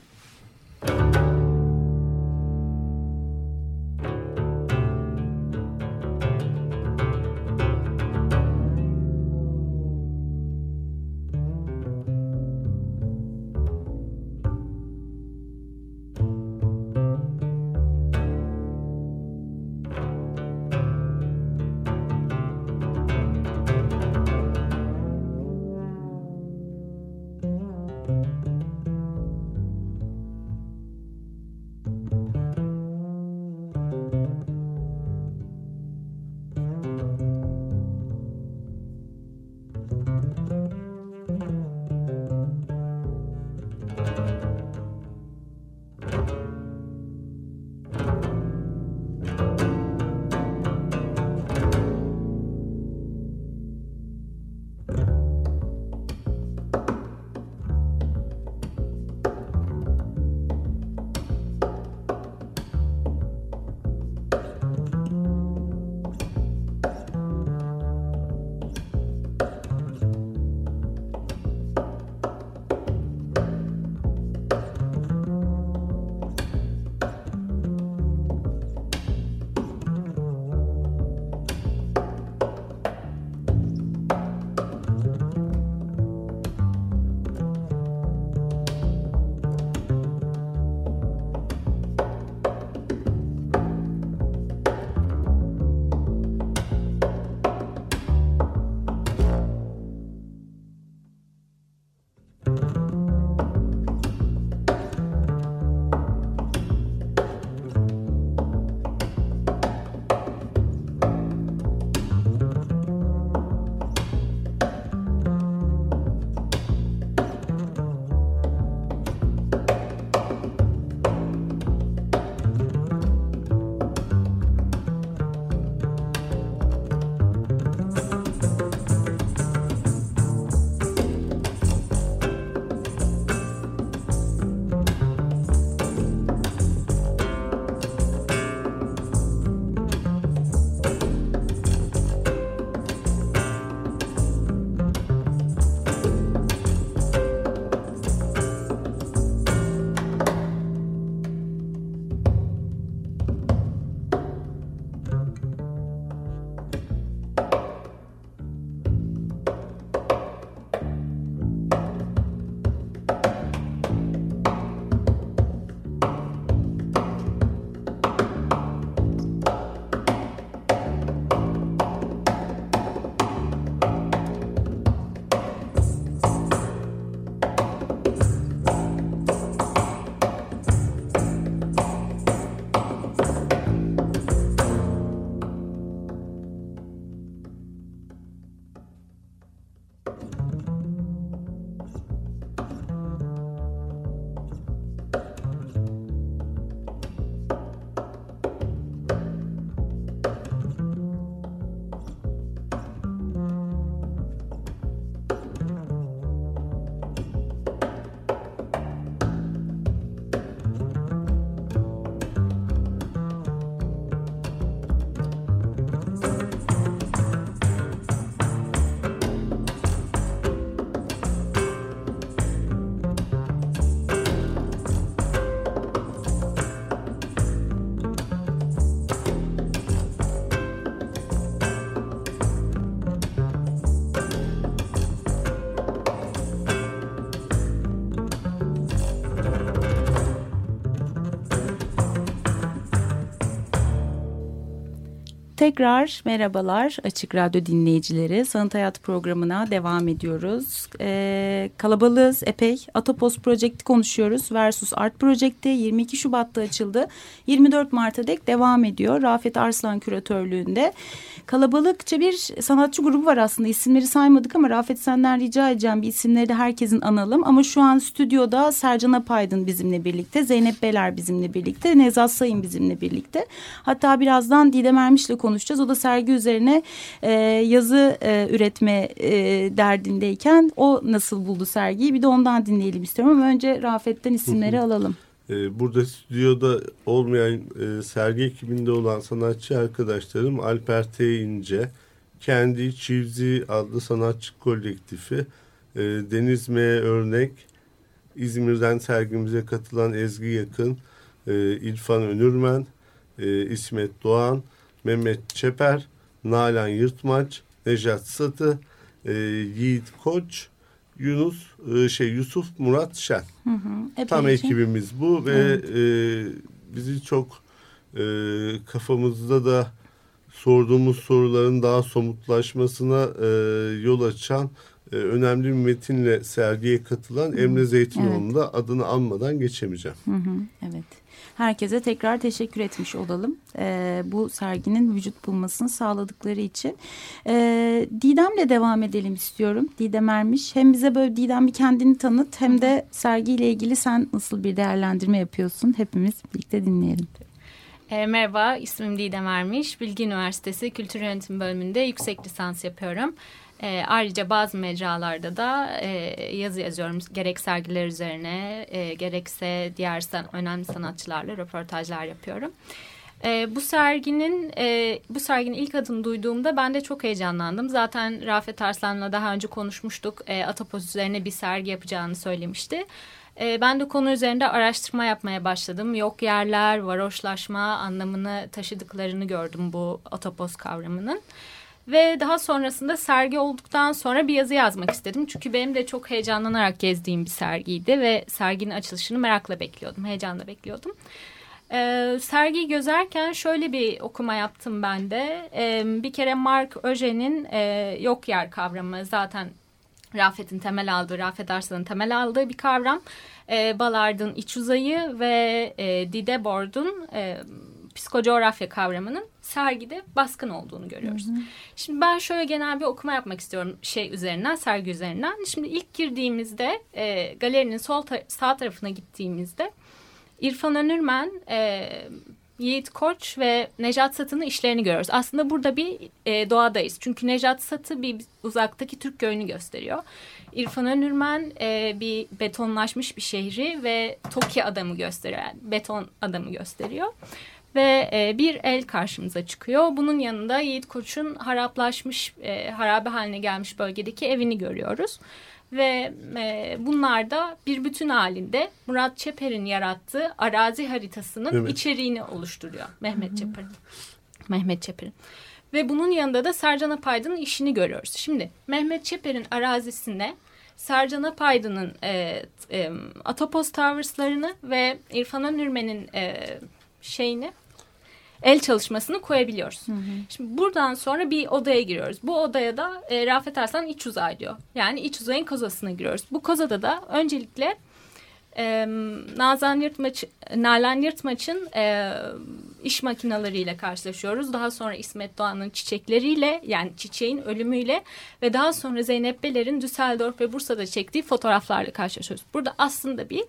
Tekrar merhabalar Açık Radyo dinleyicileri. Sanat Hayat programına devam ediyoruz. Ee, kalabalığız epey. Atopos Project'i konuşuyoruz. Versus Art Project'i 22 Şubat'ta açıldı. 24 Mart'a dek devam ediyor. Rafet Arslan küratörlüğünde. Kalabalıkça bir sanatçı grubu var aslında. İsimleri saymadık ama Rafet senden rica edeceğim bir isimleri de herkesin analım. Ama şu an stüdyoda Sercan Apaydın bizimle birlikte. Zeynep Beler bizimle birlikte. Nezat Sayın bizimle birlikte. Hatta birazdan Didem Ermiş'le konuşacağız. O da sergi üzerine e, yazı e, üretme e, derdindeyken o nasıl buldu sergiyi bir de ondan dinleyelim istiyorum. Ama önce Rafet'ten isimleri alalım. Ee, burada stüdyoda olmayan e, sergi ekibinde olan sanatçı arkadaşlarım Alper T. İnce, kendi Çivzi adlı sanatçı kolektifi, e, Deniz M. Örnek, İzmir'den sergimize katılan Ezgi Yakın, e, İrfan Önürmen, e, İsmet Doğan, Mehmet Çeper, Nalan Yırtmaç, Nejat Satı, Yiğit Koç, Yunus e, şey Yusuf Murat Şen. Hı hı. Tam ekibimiz bu ve e, bizi çok e, kafamızda da sorduğumuz soruların daha somutlaşmasına e, yol açan önemli bir metinle sergiye katılan Emre Zeytinoğlu'nun da adını anmadan geçemeyeceğim. Hı hı, evet. Herkese tekrar teşekkür etmiş olalım. Ee, bu serginin vücut bulmasını sağladıkları için. Ee, Didem'le devam edelim istiyorum. Didem Ermiş. Hem bize böyle Didem bir kendini tanıt hem de sergiyle ilgili sen nasıl bir değerlendirme yapıyorsun? Hepimiz birlikte dinleyelim. E, merhaba, ismim Didem Ermiş. Bilgi Üniversitesi Kültür Yönetim Bölümünde yüksek lisans yapıyorum. E, ayrıca bazı mecralarda da e, yazı yazıyorum. Gerek sergiler üzerine, e, gerekse diğer san önemli sanatçılarla röportajlar yapıyorum. E, bu serginin e, bu serginin ilk adını duyduğumda ben de çok heyecanlandım. Zaten Rafet Arslan'la daha önce konuşmuştuk. E, Atopos üzerine bir sergi yapacağını söylemişti. E, ben de konu üzerinde araştırma yapmaya başladım. Yok yerler, varoşlaşma anlamını taşıdıklarını gördüm bu Atopos kavramının. Ve daha sonrasında sergi olduktan sonra bir yazı yazmak istedim. Çünkü benim de çok heyecanlanarak gezdiğim bir sergiydi ve serginin açılışını merakla bekliyordum, heyecanla bekliyordum. Ee, sergiyi gözerken şöyle bir okuma yaptım ben de. Ee, bir kere Mark Öjen'in e, yok yer kavramı zaten Rafet'in temel aldığı, Rafet Arslan'ın temel aldığı bir kavram. Ee, Ballard'ın iç uzayı ve e, Didebord'un e, psikocoğrafya kavramının sergide baskın olduğunu görüyoruz. Hı hı. Şimdi ben şöyle genel bir okuma yapmak istiyorum şey üzerinden, sergi üzerinden. Şimdi ilk girdiğimizde e, galerinin sol ta sağ tarafına gittiğimizde İrfan Önürmen, e, Yiğit Koç ve Nejat Satı'nın işlerini görüyoruz. Aslında burada bir e, doğadayız. Çünkü Nejat Satı bir uzaktaki Türk köyünü gösteriyor. İrfan Önürmen e, bir betonlaşmış bir şehri ve Toki adamı gösteriyor. Yani beton adamı gösteriyor ve e, bir el karşımıza çıkıyor. Bunun yanında Yiğit Koç'un haraplaşmış, e, harabe haline gelmiş bölgedeki evini görüyoruz. Ve e, bunlar da bir bütün halinde Murat Çeper'in yarattığı arazi haritasının evet. içeriğini oluşturuyor. Mehmet Çeper'in. Mehmet Çeper'in. Ve bunun yanında da Sercan Apaydın'ın işini görüyoruz. Şimdi Mehmet Çeper'in arazisinde Sercan Apaydın'ın e, e, Atopos Towers'larını ve İrfan Önürmen'in e, şeyini el çalışmasını koyabiliyoruz. Hı hı. Şimdi buradan sonra bir odaya giriyoruz. Bu odaya da e, Rafet Arslan iç uzay diyor. Yani iç uzayın kozasına giriyoruz. Bu kozada da öncelikle e, Nazan Yırtmaç, Nalan Yırtmaç'ın e, iş makinalarıyla karşılaşıyoruz. Daha sonra İsmet Doğan'ın çiçekleriyle yani çiçeğin ölümüyle ve daha sonra Zeynep Beler'in Düsseldorf ve Bursa'da çektiği fotoğraflarla karşılaşıyoruz. Burada aslında bir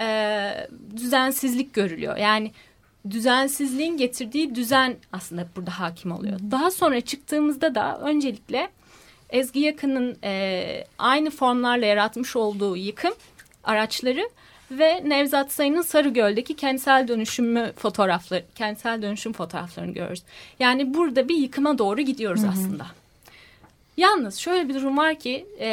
e, düzensizlik görülüyor. Yani düzensizliğin getirdiği düzen aslında burada hakim oluyor. Daha sonra çıktığımızda da öncelikle Ezgi Yakın'ın e, aynı formlarla yaratmış olduğu yıkım araçları ve Nevzat Sayın'ın Sarıgöl'deki kentsel dönüşümü fotoğrafları, kentsel dönüşüm fotoğraflarını görüyoruz. Yani burada bir yıkıma doğru gidiyoruz Hı -hı. aslında. Yalnız şöyle bir durum var ki e,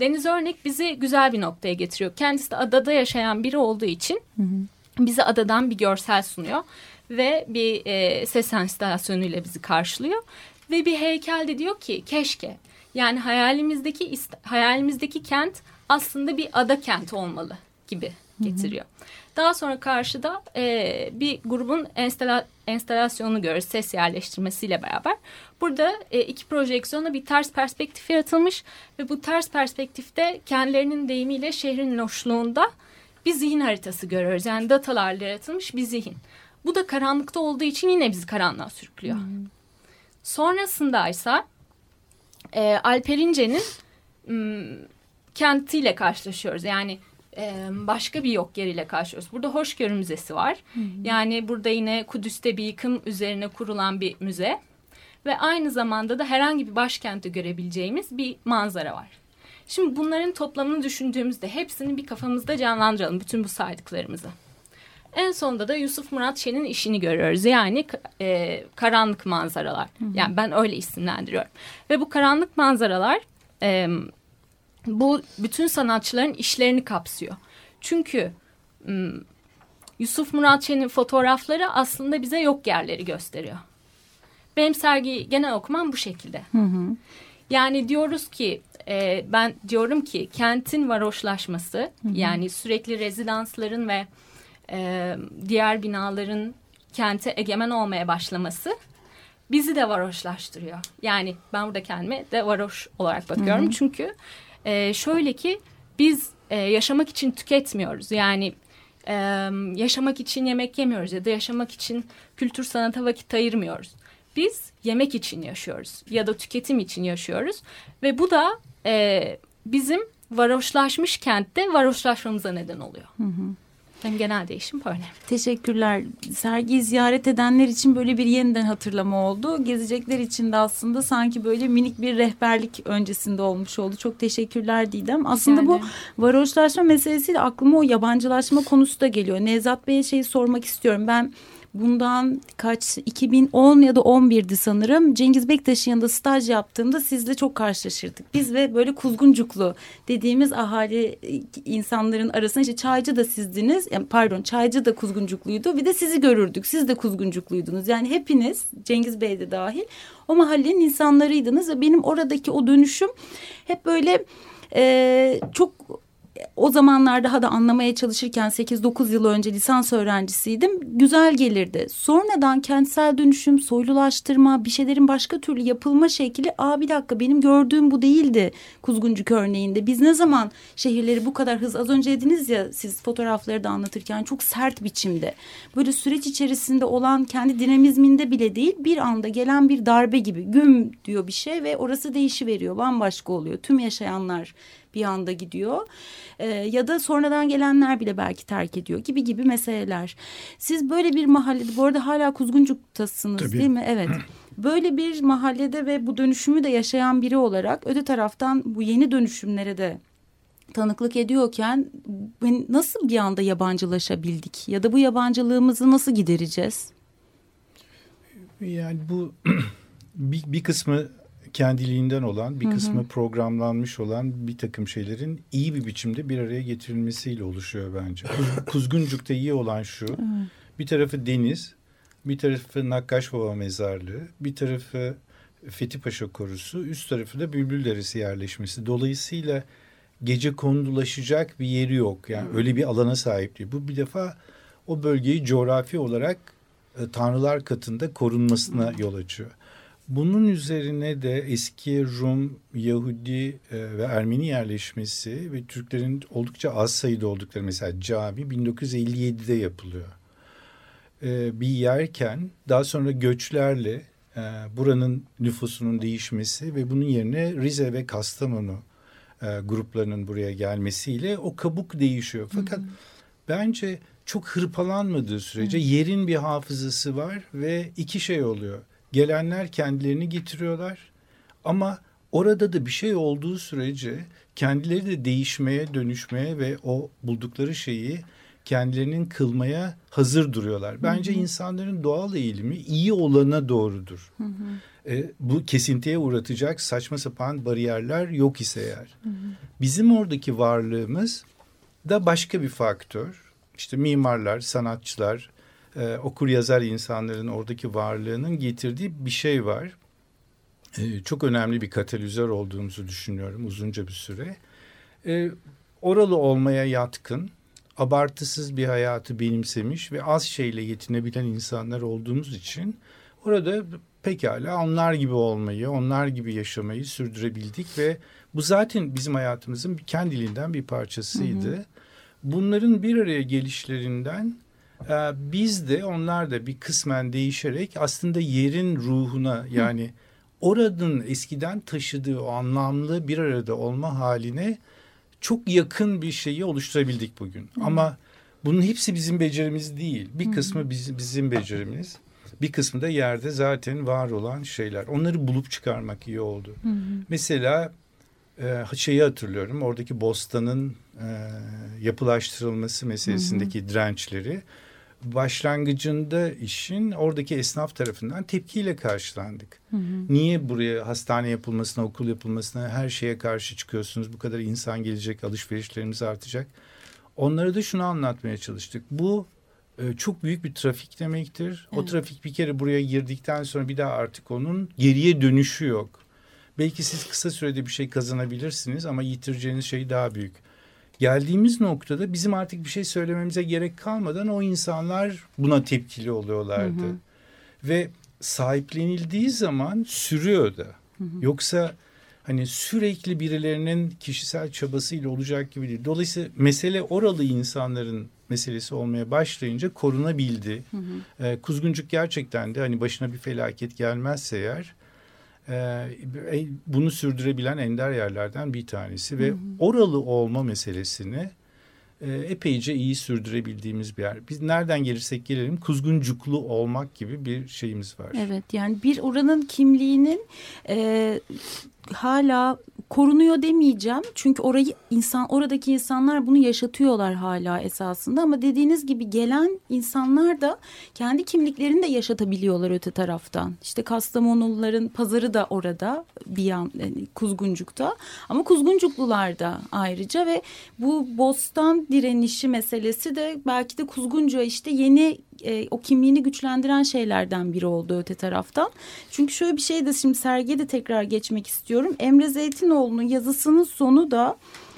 Deniz Örnek bizi güzel bir noktaya getiriyor. Kendisi de adada yaşayan biri olduğu için hı hı. Bize adadan bir görsel sunuyor. Ve bir e, ses enstalasyonuyla bizi karşılıyor. Ve bir heykel de diyor ki keşke yani hayalimizdeki hayalimizdeki kent aslında bir ada kenti olmalı gibi getiriyor. Hı hı. Daha sonra karşıda e, bir grubun enstala, enstalasyonunu görürüz ses yerleştirmesiyle beraber. Burada e, iki projeksiyona bir ters perspektif yaratılmış ve bu ters perspektifte kendilerinin deyimiyle şehrin loşluğunda bir zihin haritası görüyoruz. Yani datalarla yaratılmış bir zihin. Bu da karanlıkta olduğu için yine bizi karanlığa sürüklüyor. Hmm. Sonrasında ise e, Alper İnce'nin kentiyle karşılaşıyoruz. Yani e, başka bir yok yeriyle karşılaşıyoruz. Burada Hoşgörü Müzesi var. Hı hı. Yani burada yine Kudüs'te bir yıkım üzerine kurulan bir müze. Ve aynı zamanda da herhangi bir başkenti görebileceğimiz bir manzara var. Şimdi bunların toplamını düşündüğümüzde hepsini bir kafamızda canlandıralım. Bütün bu saydıklarımızı. En sonunda da Yusuf Murat Şen'in işini görüyoruz. Yani e, karanlık manzaralar. Hı hı. Yani ben öyle isimlendiriyorum. Ve bu karanlık manzaralar e, bu bütün sanatçıların işlerini kapsıyor. Çünkü Yusuf Murat Şen'in fotoğrafları aslında bize yok yerleri gösteriyor. Benim sergi genel okumam bu şekilde. Hı hı. Yani diyoruz ki e, ben diyorum ki kentin varoşlaşması hı hı. yani sürekli rezidansların ve e, diğer binaların kente egemen olmaya başlaması bizi de varoşlaştırıyor. Yani ben burada kendime de varoş olarak bakıyorum. Hı hı. Çünkü e, şöyle ki biz e, yaşamak için tüketmiyoruz. Yani e, yaşamak için yemek yemiyoruz ya da yaşamak için kültür sanata vakit ayırmıyoruz. Biz yemek için yaşıyoruz ya da tüketim için yaşıyoruz ve bu da e, bizim varoşlaşmış kentte varoşlaşmamıza neden oluyor. Hı hı. Benim genel değişim böyle. Teşekkürler. Sergiyi ziyaret edenler için böyle bir yeniden hatırlama oldu. Gezecekler için de aslında sanki böyle minik bir rehberlik öncesinde olmuş oldu. Çok teşekkürler Didem. Aslında yani. bu varoşlaşma meselesiyle aklıma o yabancılaşma konusu da geliyor. Nevzat Bey'e şeyi sormak istiyorum. Ben bundan kaç 2010 ya da 11'di sanırım. Cengiz Bektaş'ın yanında staj yaptığımda sizle çok karşılaşırdık. Biz ve böyle kuzguncuklu dediğimiz ahali insanların arasında işte çaycı da sizdiniz. Yani pardon çaycı da kuzguncukluydu. Bir de sizi görürdük. Siz de kuzguncukluydunuz. Yani hepiniz Cengiz Bey de dahil o mahallenin insanlarıydınız ve benim oradaki o dönüşüm hep böyle e, çok o zamanlar daha da anlamaya çalışırken 8-9 yıl önce lisans öğrencisiydim. Güzel gelirdi. Sonradan kentsel dönüşüm, soylulaştırma, bir şeylerin başka türlü yapılma şekli aa bir dakika benim gördüğüm bu değildi Kuzguncuk örneğinde. Biz ne zaman şehirleri bu kadar hız az önce dediniz ya siz fotoğrafları da anlatırken çok sert biçimde. Böyle süreç içerisinde olan kendi dinamizminde bile değil bir anda gelen bir darbe gibi güm diyor bir şey ve orası değişi veriyor bambaşka oluyor. Tüm yaşayanlar bir anda gidiyor. E, ya da sonradan gelenler bile belki terk ediyor gibi gibi meseleler. Siz böyle bir mahallede bu arada hala Kuzguncuk'tasınız Tabii. değil mi? Evet. Böyle bir mahallede ve bu dönüşümü de yaşayan biri olarak öte taraftan bu yeni dönüşümlere de tanıklık ediyorken nasıl bir anda yabancılaşabildik ya da bu yabancılığımızı nasıl gidereceğiz? Yani bu [clears throat] bir, bir kısmı kendiliğinden olan bir kısmı hı hı. programlanmış olan bir takım şeylerin iyi bir biçimde bir araya getirilmesiyle oluşuyor bence. [laughs] Kuzguncuk'ta iyi olan şu bir tarafı deniz bir tarafı Nakkaş Baba Mezarlığı bir tarafı Fethi Paşa Korusu üst tarafı da Bülbül Deresi yerleşmesi. Dolayısıyla gece kondulaşacak bir yeri yok. Yani hı. öyle bir alana sahip değil. Bu bir defa o bölgeyi coğrafi olarak e, tanrılar katında korunmasına yol açıyor. Bunun üzerine de eski Rum, Yahudi e, ve Ermeni yerleşmesi ve Türklerin oldukça az sayıda oldukları mesela cami 1957'de yapılıyor. E, bir yerken daha sonra göçlerle e, buranın nüfusunun değişmesi ve bunun yerine Rize ve Kastamonu gruplarının buraya gelmesiyle o kabuk değişiyor. Fakat hı hı. bence çok hırpalanmadığı sürece hı. yerin bir hafızası var ve iki şey oluyor Gelenler kendilerini getiriyorlar ama orada da bir şey olduğu sürece kendileri de değişmeye, dönüşmeye ve o buldukları şeyi kendilerinin kılmaya hazır duruyorlar. Bence hı hı. insanların doğal eğilimi iyi olana doğrudur. Hı hı. E, bu kesintiye uğratacak saçma sapan bariyerler yok ise eğer. Hı hı. Bizim oradaki varlığımız da başka bir faktör. İşte mimarlar, sanatçılar, e, okur yazar insanların oradaki varlığının getirdiği bir şey var. E, çok önemli bir katalizör olduğumuzu düşünüyorum uzunca bir süre. E, oralı olmaya yatkın abartısız bir hayatı benimsemiş ve az şeyle yetinebilen insanlar olduğumuz için orada pekala onlar gibi olmayı, onlar gibi yaşamayı sürdürebildik ve bu zaten bizim hayatımızın kendiliğinden bir parçasıydı. Hı hı. Bunların bir araya gelişlerinden e, biz de onlar da bir kısmen değişerek aslında yerin ruhuna yani hı. oranın eskiden taşıdığı o anlamlı bir arada olma haline çok yakın bir şeyi oluşturabildik bugün. Hı. Ama bunun hepsi bizim becerimiz değil. Bir kısmı bizim, bizim becerimiz. Bir kısmı da yerde zaten var olan şeyler. Onları bulup çıkarmak iyi oldu. Hı hı. Mesela e, şeyi hatırlıyorum. Oradaki bostanın e, yapılaştırılması meselesindeki hı hı. dirençleri başlangıcında işin oradaki esnaf tarafından tepkiyle karşılandık. Hı hı. Niye buraya hastane yapılmasına, okul yapılmasına her şeye karşı çıkıyorsunuz? Bu kadar insan gelecek, alışverişlerimiz artacak. Onlara da şunu anlatmaya çalıştık. Bu e, çok büyük bir trafik demektir. Evet. O trafik bir kere buraya girdikten sonra bir daha artık onun geriye dönüşü yok. Belki siz kısa sürede bir şey kazanabilirsiniz ama yitireceğiniz şey daha büyük. Geldiğimiz noktada bizim artık bir şey söylememize gerek kalmadan o insanlar buna tepkili oluyorlardı. Hı hı. Ve sahiplenildiği zaman sürüyor da. Hı hı. Yoksa hani sürekli birilerinin kişisel çabasıyla olacak gibi değil. Dolayısıyla mesele oralı insanların meselesi olmaya başlayınca korunabildi. Hı hı. E, Kuzguncuk gerçekten de hani başına bir felaket gelmezse eğer e, bunu sürdürebilen ender yerlerden bir tanesi ve hı hı. oralı olma meselesini e, epeyce iyi sürdürebildiğimiz bir yer. Biz nereden gelirsek gelelim kuzguncuklu olmak gibi bir şeyimiz var. Evet yani bir oranın kimliğinin e, hala korunuyor demeyeceğim. Çünkü orayı insan oradaki insanlar bunu yaşatıyorlar hala esasında ama dediğiniz gibi gelen insanlar da kendi kimliklerini de yaşatabiliyorlar öte taraftan. İşte Kastamonuluların pazarı da orada bir yan yani Kuzguncuk'ta ama Kuzguncuklular da ayrıca ve bu bostan direnişi meselesi de belki de Kuzguncuğa işte yeni e, o kimliğini güçlendiren şeylerden biri oldu öte taraftan. Çünkü şöyle bir şey de şimdi sergiye de tekrar geçmek istiyorum. Emre Zeytinoğlu'nun yazısının sonu da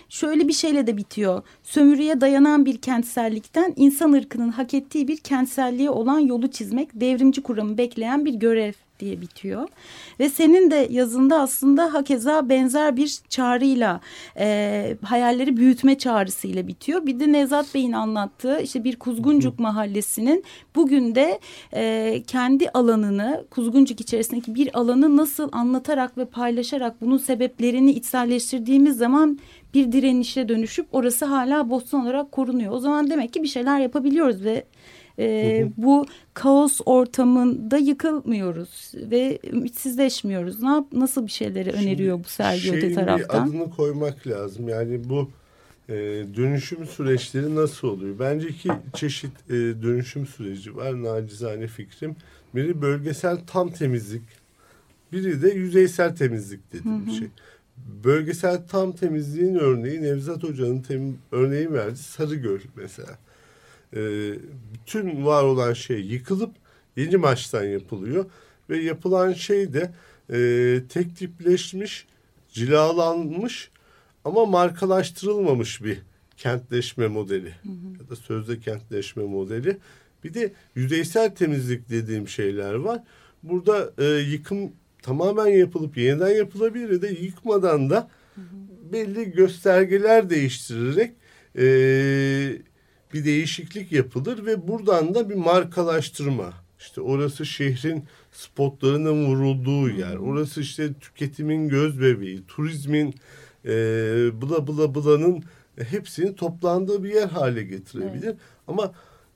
şöyle bir şeyle de bitiyor. Sömürüye dayanan bir kentsellikten insan ırkının hak ettiği bir kentselliğe olan yolu çizmek devrimci kuramı bekleyen bir görev diye bitiyor. Ve senin de yazında aslında hakeza benzer bir çağrıyla e, hayalleri büyütme çağrısıyla bitiyor. Bir de Nevzat Bey'in anlattığı işte bir Kuzguncuk mahallesinin bugün de e, kendi alanını Kuzguncuk içerisindeki bir alanı nasıl anlatarak ve paylaşarak bunun sebeplerini içselleştirdiğimiz zaman bir direnişe dönüşüp orası hala Boston olarak korunuyor. O zaman demek ki bir şeyler yapabiliyoruz ve e, hı hı. bu kaos ortamında yıkılmıyoruz ve ümitsizleşmiyoruz. Ne yap, nasıl bir şeyleri Şimdi öneriyor bu sergi öte taraftan? adını koymak lazım. Yani bu e, dönüşüm süreçleri nasıl oluyor? Bence iki çeşit e, dönüşüm süreci var. Nacizane fikrim. Biri bölgesel tam temizlik. Biri de yüzeysel temizlik dediğim hı hı. şey. Bölgesel tam temizliğin örneği Nevzat Hoca'nın tem, örneği verdi. Sarıgöl mesela e, bütün var olan şey yıkılıp yeni baştan yapılıyor ve yapılan şey de e, tek tipleşmiş, cilalanmış ama markalaştırılmamış bir kentleşme modeli hı hı. ya da sözde kentleşme modeli. Bir de yüzeysel temizlik dediğim şeyler var. Burada e, yıkım tamamen yapılıp yeniden yapılabilir de yıkmadan da hı hı. belli göstergeler değiştirerek e, bir değişiklik yapılır ve buradan da bir markalaştırma. İşte orası şehrin spotlarının vurulduğu yer. Orası işte tüketimin göz bebeği, turizmin e, bula bula bulanın hepsini toplandığı bir yer hale getirebilir. Evet. Ama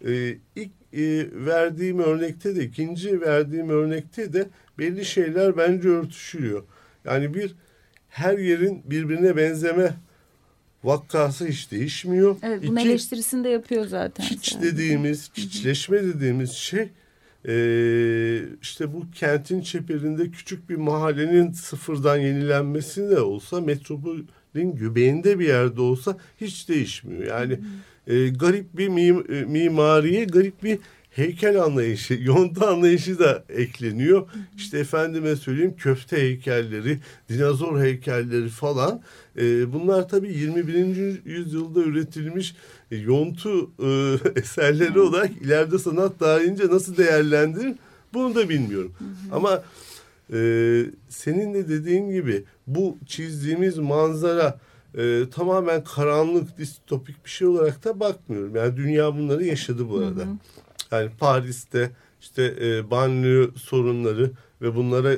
e, ilk e, verdiğim örnekte de ikinci verdiğim örnekte de belli şeyler bence örtüşüyor. Yani bir her yerin birbirine benzeme vakası hiç değişmiyor. Evet bunun İki, eleştirisini de yapıyor zaten. Hiç yani. dediğimiz, hiçleşme dediğimiz şey e, işte bu kentin çeperinde küçük bir mahallenin sıfırdan yenilenmesi de olsa metropolün göbeğinde bir yerde olsa hiç değişmiyor. Yani e, garip bir mim, e, mimariye garip bir heykel anlayışı, [laughs] yonta anlayışı da ekleniyor. İşte efendime söyleyeyim köfte heykelleri, dinozor heykelleri falan. E, bunlar tabii 21. yüzyılda üretilmiş e, yontu e, [laughs] eserleri olarak ileride sanat tarihinde nasıl değerlendirir bunu da bilmiyorum. Ama e, senin de dediğin gibi bu çizdiğimiz manzara e, tamamen karanlık, distopik bir şey olarak da bakmıyorum. Yani dünya bunları yaşadı bu arada. Yani Paris'te işte e, banliyö sorunları ve bunlara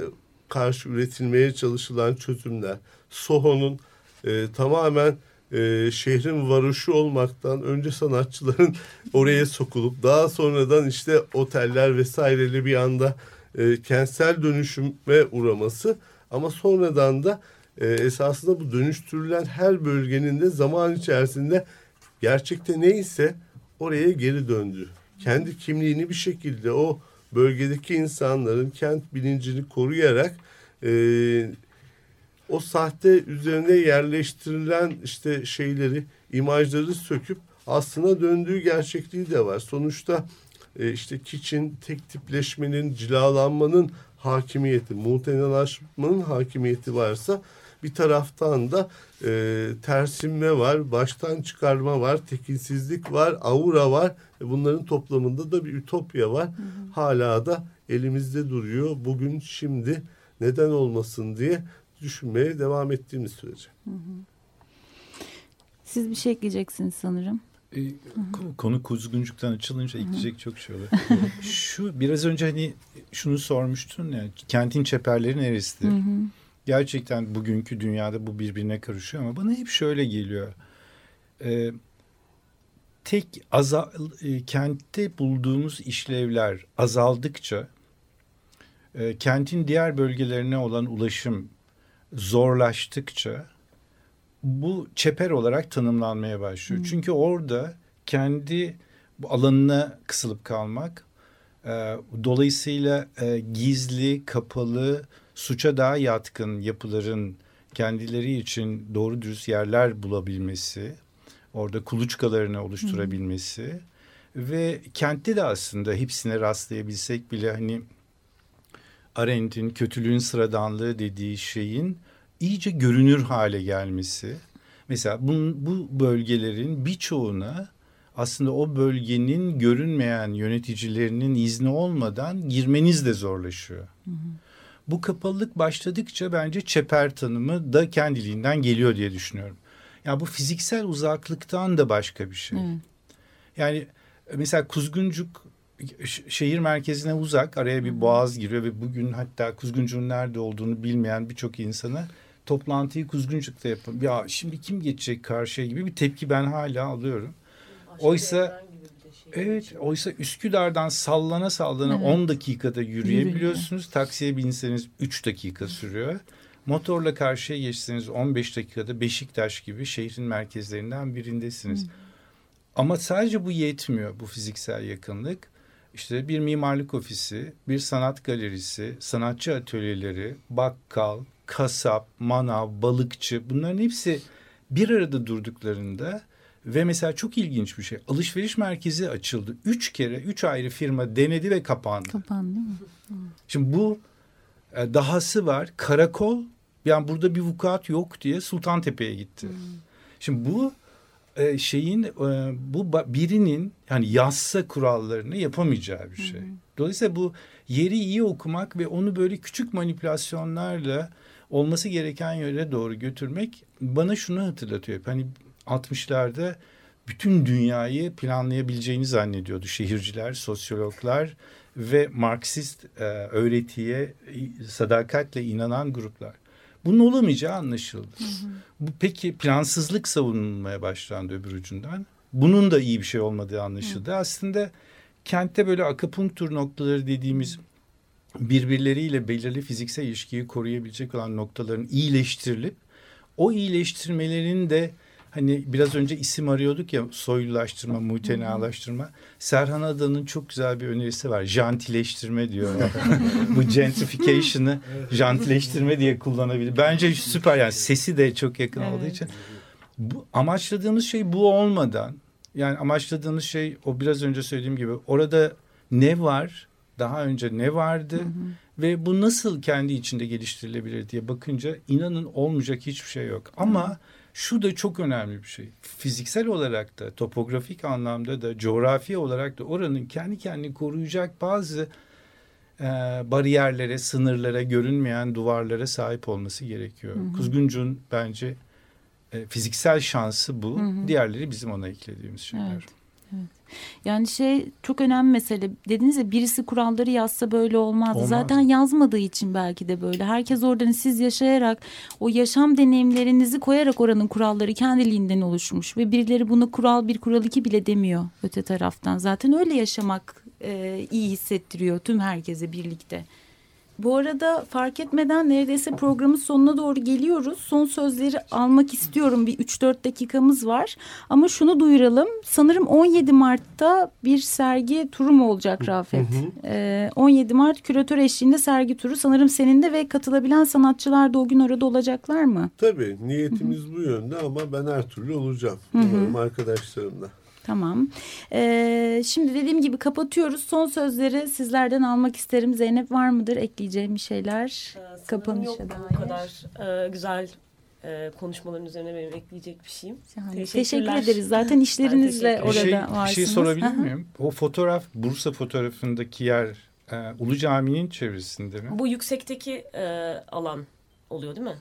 karşı üretilmeye çalışılan çözümler. Soho'nun e, tamamen e, şehrin varoşu olmaktan önce sanatçıların [laughs] oraya sokulup daha sonradan işte oteller vesaireyle bir anda e, kentsel dönüşüme uğraması ama sonradan da e, esasında bu dönüştürülen her bölgenin de zaman içerisinde gerçekte neyse oraya geri döndü. Kendi kimliğini bir şekilde o bölgedeki insanların kent bilincini koruyarak e, o sahte üzerine yerleştirilen işte şeyleri, imajları söküp aslında döndüğü gerçekliği de var. Sonuçta e, işte kiçin, tek tipleşmenin, cilalanmanın hakimiyeti, muhtenalaşmanın hakimiyeti varsa bir taraftan da e, tersinme var, baştan çıkarma var, tekinsizlik var, aura var. E, bunların toplamında da bir ütopya var. Hı hı. Hala da elimizde duruyor. Bugün, şimdi neden olmasın diye düşünmeye devam ettiğimiz sürece. Hı hı. Siz bir şey ekleyeceksiniz sanırım. E, konu kuzguncuktan açılınca ekleyecek çok şey olur. [laughs] Şu biraz önce hani şunu sormuştun ya kentin çeperleri neresidir? Hı-hı. Gerçekten bugünkü dünyada bu birbirine karışıyor ama bana hep şöyle geliyor. Ee, tek azal, e, kentte bulduğumuz işlevler azaldıkça e, kentin diğer bölgelerine olan ulaşım zorlaştıkça bu çeper olarak tanımlanmaya başlıyor. Hmm. Çünkü orada kendi bu alanına kısılıp kalmak e, dolayısıyla e, gizli, kapalı, suça daha yatkın yapıların kendileri için doğru dürüst yerler bulabilmesi, orada kuluçkalarını oluşturabilmesi hmm. ve kentte de aslında hepsine rastlayabilsek bile hani Arendt'in kötülüğün sıradanlığı dediği şeyin iyice görünür hale gelmesi. Mesela bu, bu bölgelerin birçoğuna aslında o bölgenin görünmeyen yöneticilerinin izni olmadan girmeniz de zorlaşıyor. Hı hı. Bu kapalılık başladıkça bence çeper tanımı da kendiliğinden geliyor diye düşünüyorum. Ya yani bu fiziksel uzaklıktan da başka bir şey. Hı. Yani mesela Kuzguncuk şehir merkezine uzak araya bir boğaz giriyor ve bugün hatta Kuzguncuk'un nerede olduğunu bilmeyen birçok insana toplantıyı Kuzguncuk'ta yapın. Ya şimdi kim geçecek karşıya gibi bir tepki ben hala alıyorum. Oysa evet oysa Üsküdar'dan sallana sallana evet. 10 dakikada yürüyebiliyorsunuz. Yürüyor. Taksiye binseniz 3 dakika sürüyor. Motorla karşıya geçseniz 15 dakikada Beşiktaş gibi şehrin merkezlerinden birindesiniz. Hı. Ama sadece bu yetmiyor bu fiziksel yakınlık. İşte bir mimarlık ofisi, bir sanat galerisi, sanatçı atölyeleri, bakkal, kasap, manav, balıkçı bunların hepsi bir arada durduklarında ve mesela çok ilginç bir şey alışveriş merkezi açıldı. Üç kere üç ayrı firma denedi ve kapandı. Kapandı mı? Şimdi bu e, dahası var karakol yani burada bir vukuat yok diye Sultantepe'ye gitti. Hmm. Şimdi bu e, şeyin e, bu birinin yani yassa kurallarını yapamayacağı bir şey. Hmm. Dolayısıyla bu yeri iyi okumak ve onu böyle küçük manipülasyonlarla olması gereken yöne doğru götürmek bana şunu hatırlatıyor. Hani 60'larda bütün dünyayı planlayabileceğini zannediyordu şehirciler, sosyologlar ve Marksist e, öğretiye sadakatle inanan gruplar. Bunun olamayacağı anlaşıldı. Hı hı. Bu peki plansızlık savunulmaya başlandı öbür ucundan. Bunun da iyi bir şey olmadığı anlaşıldı. Hı. Aslında kentte böyle akupunktur noktaları dediğimiz birbirleriyle belirli fiziksel ilişkiyi koruyabilecek olan noktaların iyileştirilip o iyileştirmelerin de hani biraz önce isim arıyorduk ya soylulaştırma, mutenalaştırma. Serhan Adan'ın çok güzel bir önerisi var. Jantileştirme diyor. [laughs] Bu gentrification'ı jantileştirme diye kullanabilir. Bence süper yani sesi de çok yakın evet. olduğu için. Bu, amaçladığımız şey bu olmadan yani amaçladığımız şey o biraz önce söylediğim gibi orada ne var daha önce ne vardı hı hı. ve bu nasıl kendi içinde geliştirilebilir diye bakınca inanın olmayacak hiçbir şey yok. Ama hı şu da çok önemli bir şey. Fiziksel olarak da, topografik anlamda da, coğrafi olarak da oranın kendi kendini koruyacak bazı e, bariyerlere, sınırlara, görünmeyen duvarlara sahip olması gerekiyor. Hı hı. Kuzguncuk'un bence e, fiziksel şansı bu. Hı hı. Diğerleri bizim ona eklediğimiz şeyler. Evet. Yani şey çok önemli mesele. Dediniz ya birisi kuralları yazsa böyle olmazdı. Olmaz. Zaten yazmadığı için belki de böyle. Herkes oradan siz yaşayarak o yaşam deneyimlerinizi koyarak oranın kuralları kendiliğinden oluşmuş. Ve birileri bunu kural bir kural iki bile demiyor öte taraftan. Zaten öyle yaşamak e, iyi hissettiriyor tüm herkese birlikte. Bu arada fark etmeden neredeyse programın sonuna doğru geliyoruz. Son sözleri almak istiyorum. Bir 3-4 dakikamız var. Ama şunu duyuralım. Sanırım 17 Mart'ta bir sergi turu mu olacak Rafet? Ee, 17 Mart küratör eşliğinde sergi turu. Sanırım senin de ve katılabilen sanatçılar da o gün orada olacaklar mı? Tabii. Niyetimiz bu yönde ama ben her türlü olacağım. Umarım arkadaşlarımla. Tamam. Ee, şimdi dediğim gibi kapatıyoruz. Son sözleri sizlerden almak isterim. Zeynep var mıdır ekleyeceğim bir şeyler? Ee, Kapanışa yok dair. bu kadar e, güzel e, konuşmaların üzerine benim ekleyecek bir şeyim. Yani Teşekkür ederiz. Zaten işlerinizle orada şey, varsınız. Bir şey sorabilir miyim? O fotoğraf Bursa fotoğrafındaki yer e, Ulu Cami'nin çevresinde mi? Bu yüksekteki e, alan oluyor değil mi?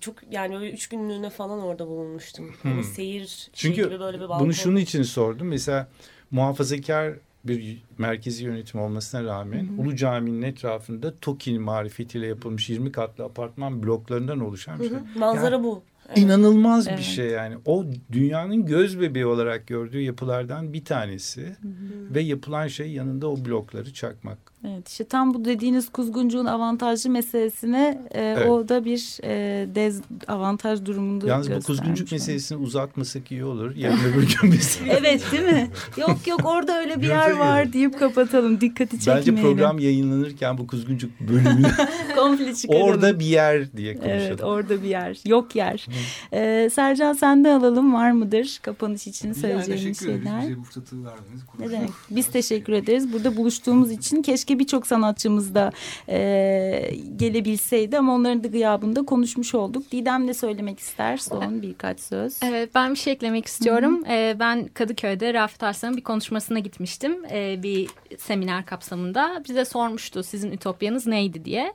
Çok yani üç günlüğüne falan orada bulunmuştum. Hani hmm. Hani seyir şey Çünkü gibi böyle bir balkon. bunu şunun için sordum. Mesela muhafazakar bir merkezi yönetim olmasına rağmen hı hı. Ulu Cami'nin etrafında TOKİ'nin marifetiyle yapılmış 20 katlı apartman bloklarından oluşan bir şey. Manzara yani, bu. Evet. İnanılmaz evet. bir şey yani. O dünyanın göz bebeği olarak gördüğü yapılardan bir tanesi. Hı hı. Ve yapılan şey yanında o blokları çakmak. Evet işte tam bu dediğiniz kuzguncuğun avantajlı meselesine e, evet. o da bir e, dezavantaj durumunda Yalnız bu kuzguncuk meselesini uzatmasak iyi olur. Yarın öbür gün [laughs] Evet değil mi? Yok yok orada öyle bir yer var deyip kapatalım. Dikkati çekmeyelim. Bence program yayınlanırken bu kuzguncuk bölümünü [laughs] komple çıkaralım. Orada bir yer diye konuşalım. Evet orada bir yer. Yok yer. Ee, Sercan sen de alalım var mıdır kapanış için söyleyeceğin yani şeyler? Bize bu fırsatı verdiniz. Ne demek? Biz teşekkür ederiz. Burada buluştuğumuz için keşke birçok sanatçımız da e, gelebilseydi ama onların da gıyabında konuşmuş olduk. Didem ne söylemek ister son birkaç söz? Evet ben bir şey eklemek istiyorum. Hı -hı. E, ben Kadıköy'de Rafet Arslan'ın bir konuşmasına gitmiştim. E, bir seminer kapsamında. Bize sormuştu sizin ütopyanız neydi diye.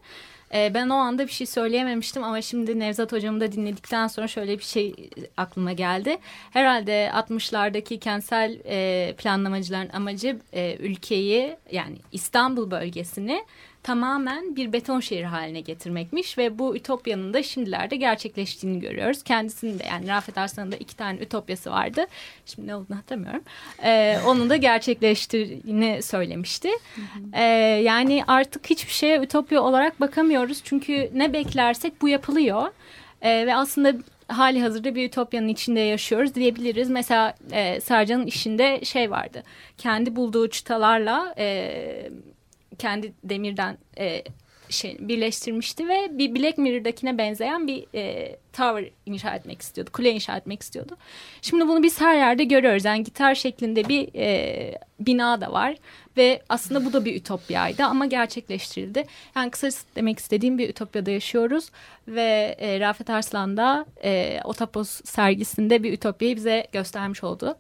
E, ben o anda bir şey söyleyememiştim ama şimdi Nevzat hocamı da dinledikten sonra şöyle bir şey aklıma geldi. Herhalde 60'lardaki kentsel e, planlamacıların amacı e, ülkeyi yani İstanbul bölgesini tamamen bir beton şehir haline getirmekmiş ve bu ütopyanın da şimdilerde gerçekleştiğini görüyoruz. Kendisinin de yani Rafet Arslan'ın da iki tane ütopyası vardı. Şimdi ne olduğunu hatırlamıyorum. Ee, onun da gerçekleştiğini söylemişti. Ee, yani artık hiçbir şeye ütopya olarak bakamıyoruz. Çünkü ne beklersek bu yapılıyor. Ee, ve aslında hali hazırda bir ütopyanın içinde yaşıyoruz diyebiliriz. Mesela e, Sercan'ın işinde şey vardı. Kendi bulduğu çıtalarla e, kendi demirden e, şey birleştirmişti ve bir Black Mirror'dakine benzeyen bir e, tower inşa etmek istiyordu. Kule inşa etmek istiyordu. Şimdi bunu biz her yerde görüyoruz. Yani gitar şeklinde bir e, bina da var ve aslında bu da bir ütopyaydı ama gerçekleştirildi. Yani kısacası demek istediğim bir ütopyada yaşıyoruz ve e, Rafet Arslan da e, Otapos sergisinde bir ütopyayı bize göstermiş oldu.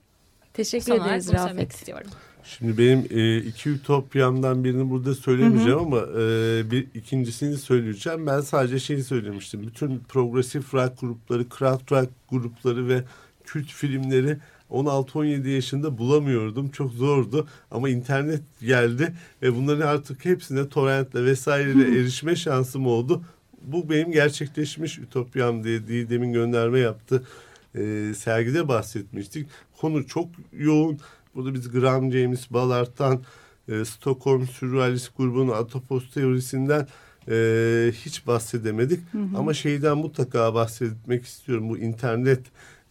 Teşekkür Son ederiz Rafet. istiyorum. Şimdi benim e, iki ütopyamdan birini burada söylemeyeceğim hı hı. ama e, bir ikincisini söyleyeceğim. Ben sadece şeyi söylemiştim. Bütün progresif rock grupları, kraft rock grupları ve kült filmleri 16-17 yaşında bulamıyordum. Çok zordu ama internet geldi ve bunların artık hepsine torrentle vesaireyle erişme şansım oldu. Bu benim gerçekleşmiş ütopyam diye demin gönderme yaptı. Ee, sergide bahsetmiştik. Konu çok yoğun Burada biz Graham James Ballard'dan e, Stockholm Surrealist grubunun Atopos teorisinden e, hiç bahsedemedik. Hı hı. Ama şeyden mutlaka bahsetmek istiyorum. Bu internet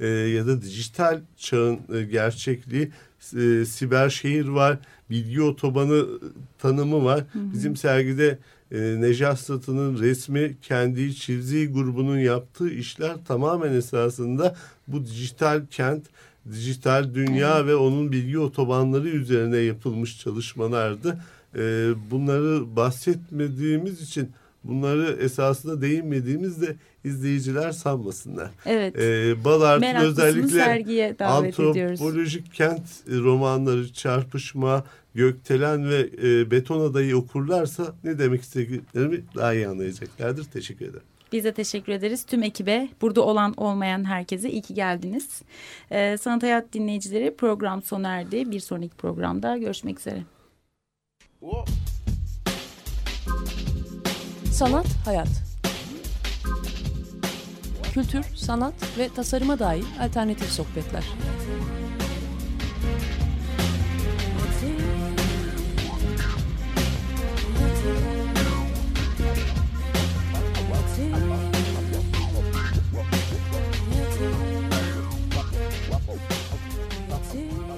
e, ya da dijital çağın e, gerçekliği e, siber şehir var, bilgi otobanı tanımı var. Hı hı. Bizim sergide e, Nejat Satı'nın resmi kendi çizdiği grubunun yaptığı işler tamamen esasında bu dijital kent dijital dünya ve onun bilgi otobanları üzerine yapılmış çalışmalardı. E, bunları bahsetmediğimiz için bunları esasında değinmediğimizde izleyiciler sanmasınlar. Evet. Ee, Meraklısını özellikle sergiye davet ediyoruz. antropolojik kent romanları, çarpışma, gökdelen ve e, beton adayı okurlarsa ne demek istediklerimi daha iyi anlayacaklardır. Teşekkür ederim. Biz de teşekkür ederiz tüm ekibe, burada olan olmayan herkese iyi ki geldiniz. Ee, Sanat Hayat dinleyicileri program sona erdi. Bir sonraki programda görüşmek üzere. Sanat, hayat. Kültür, sanat ve tasarıma dair alternatif sohbetler.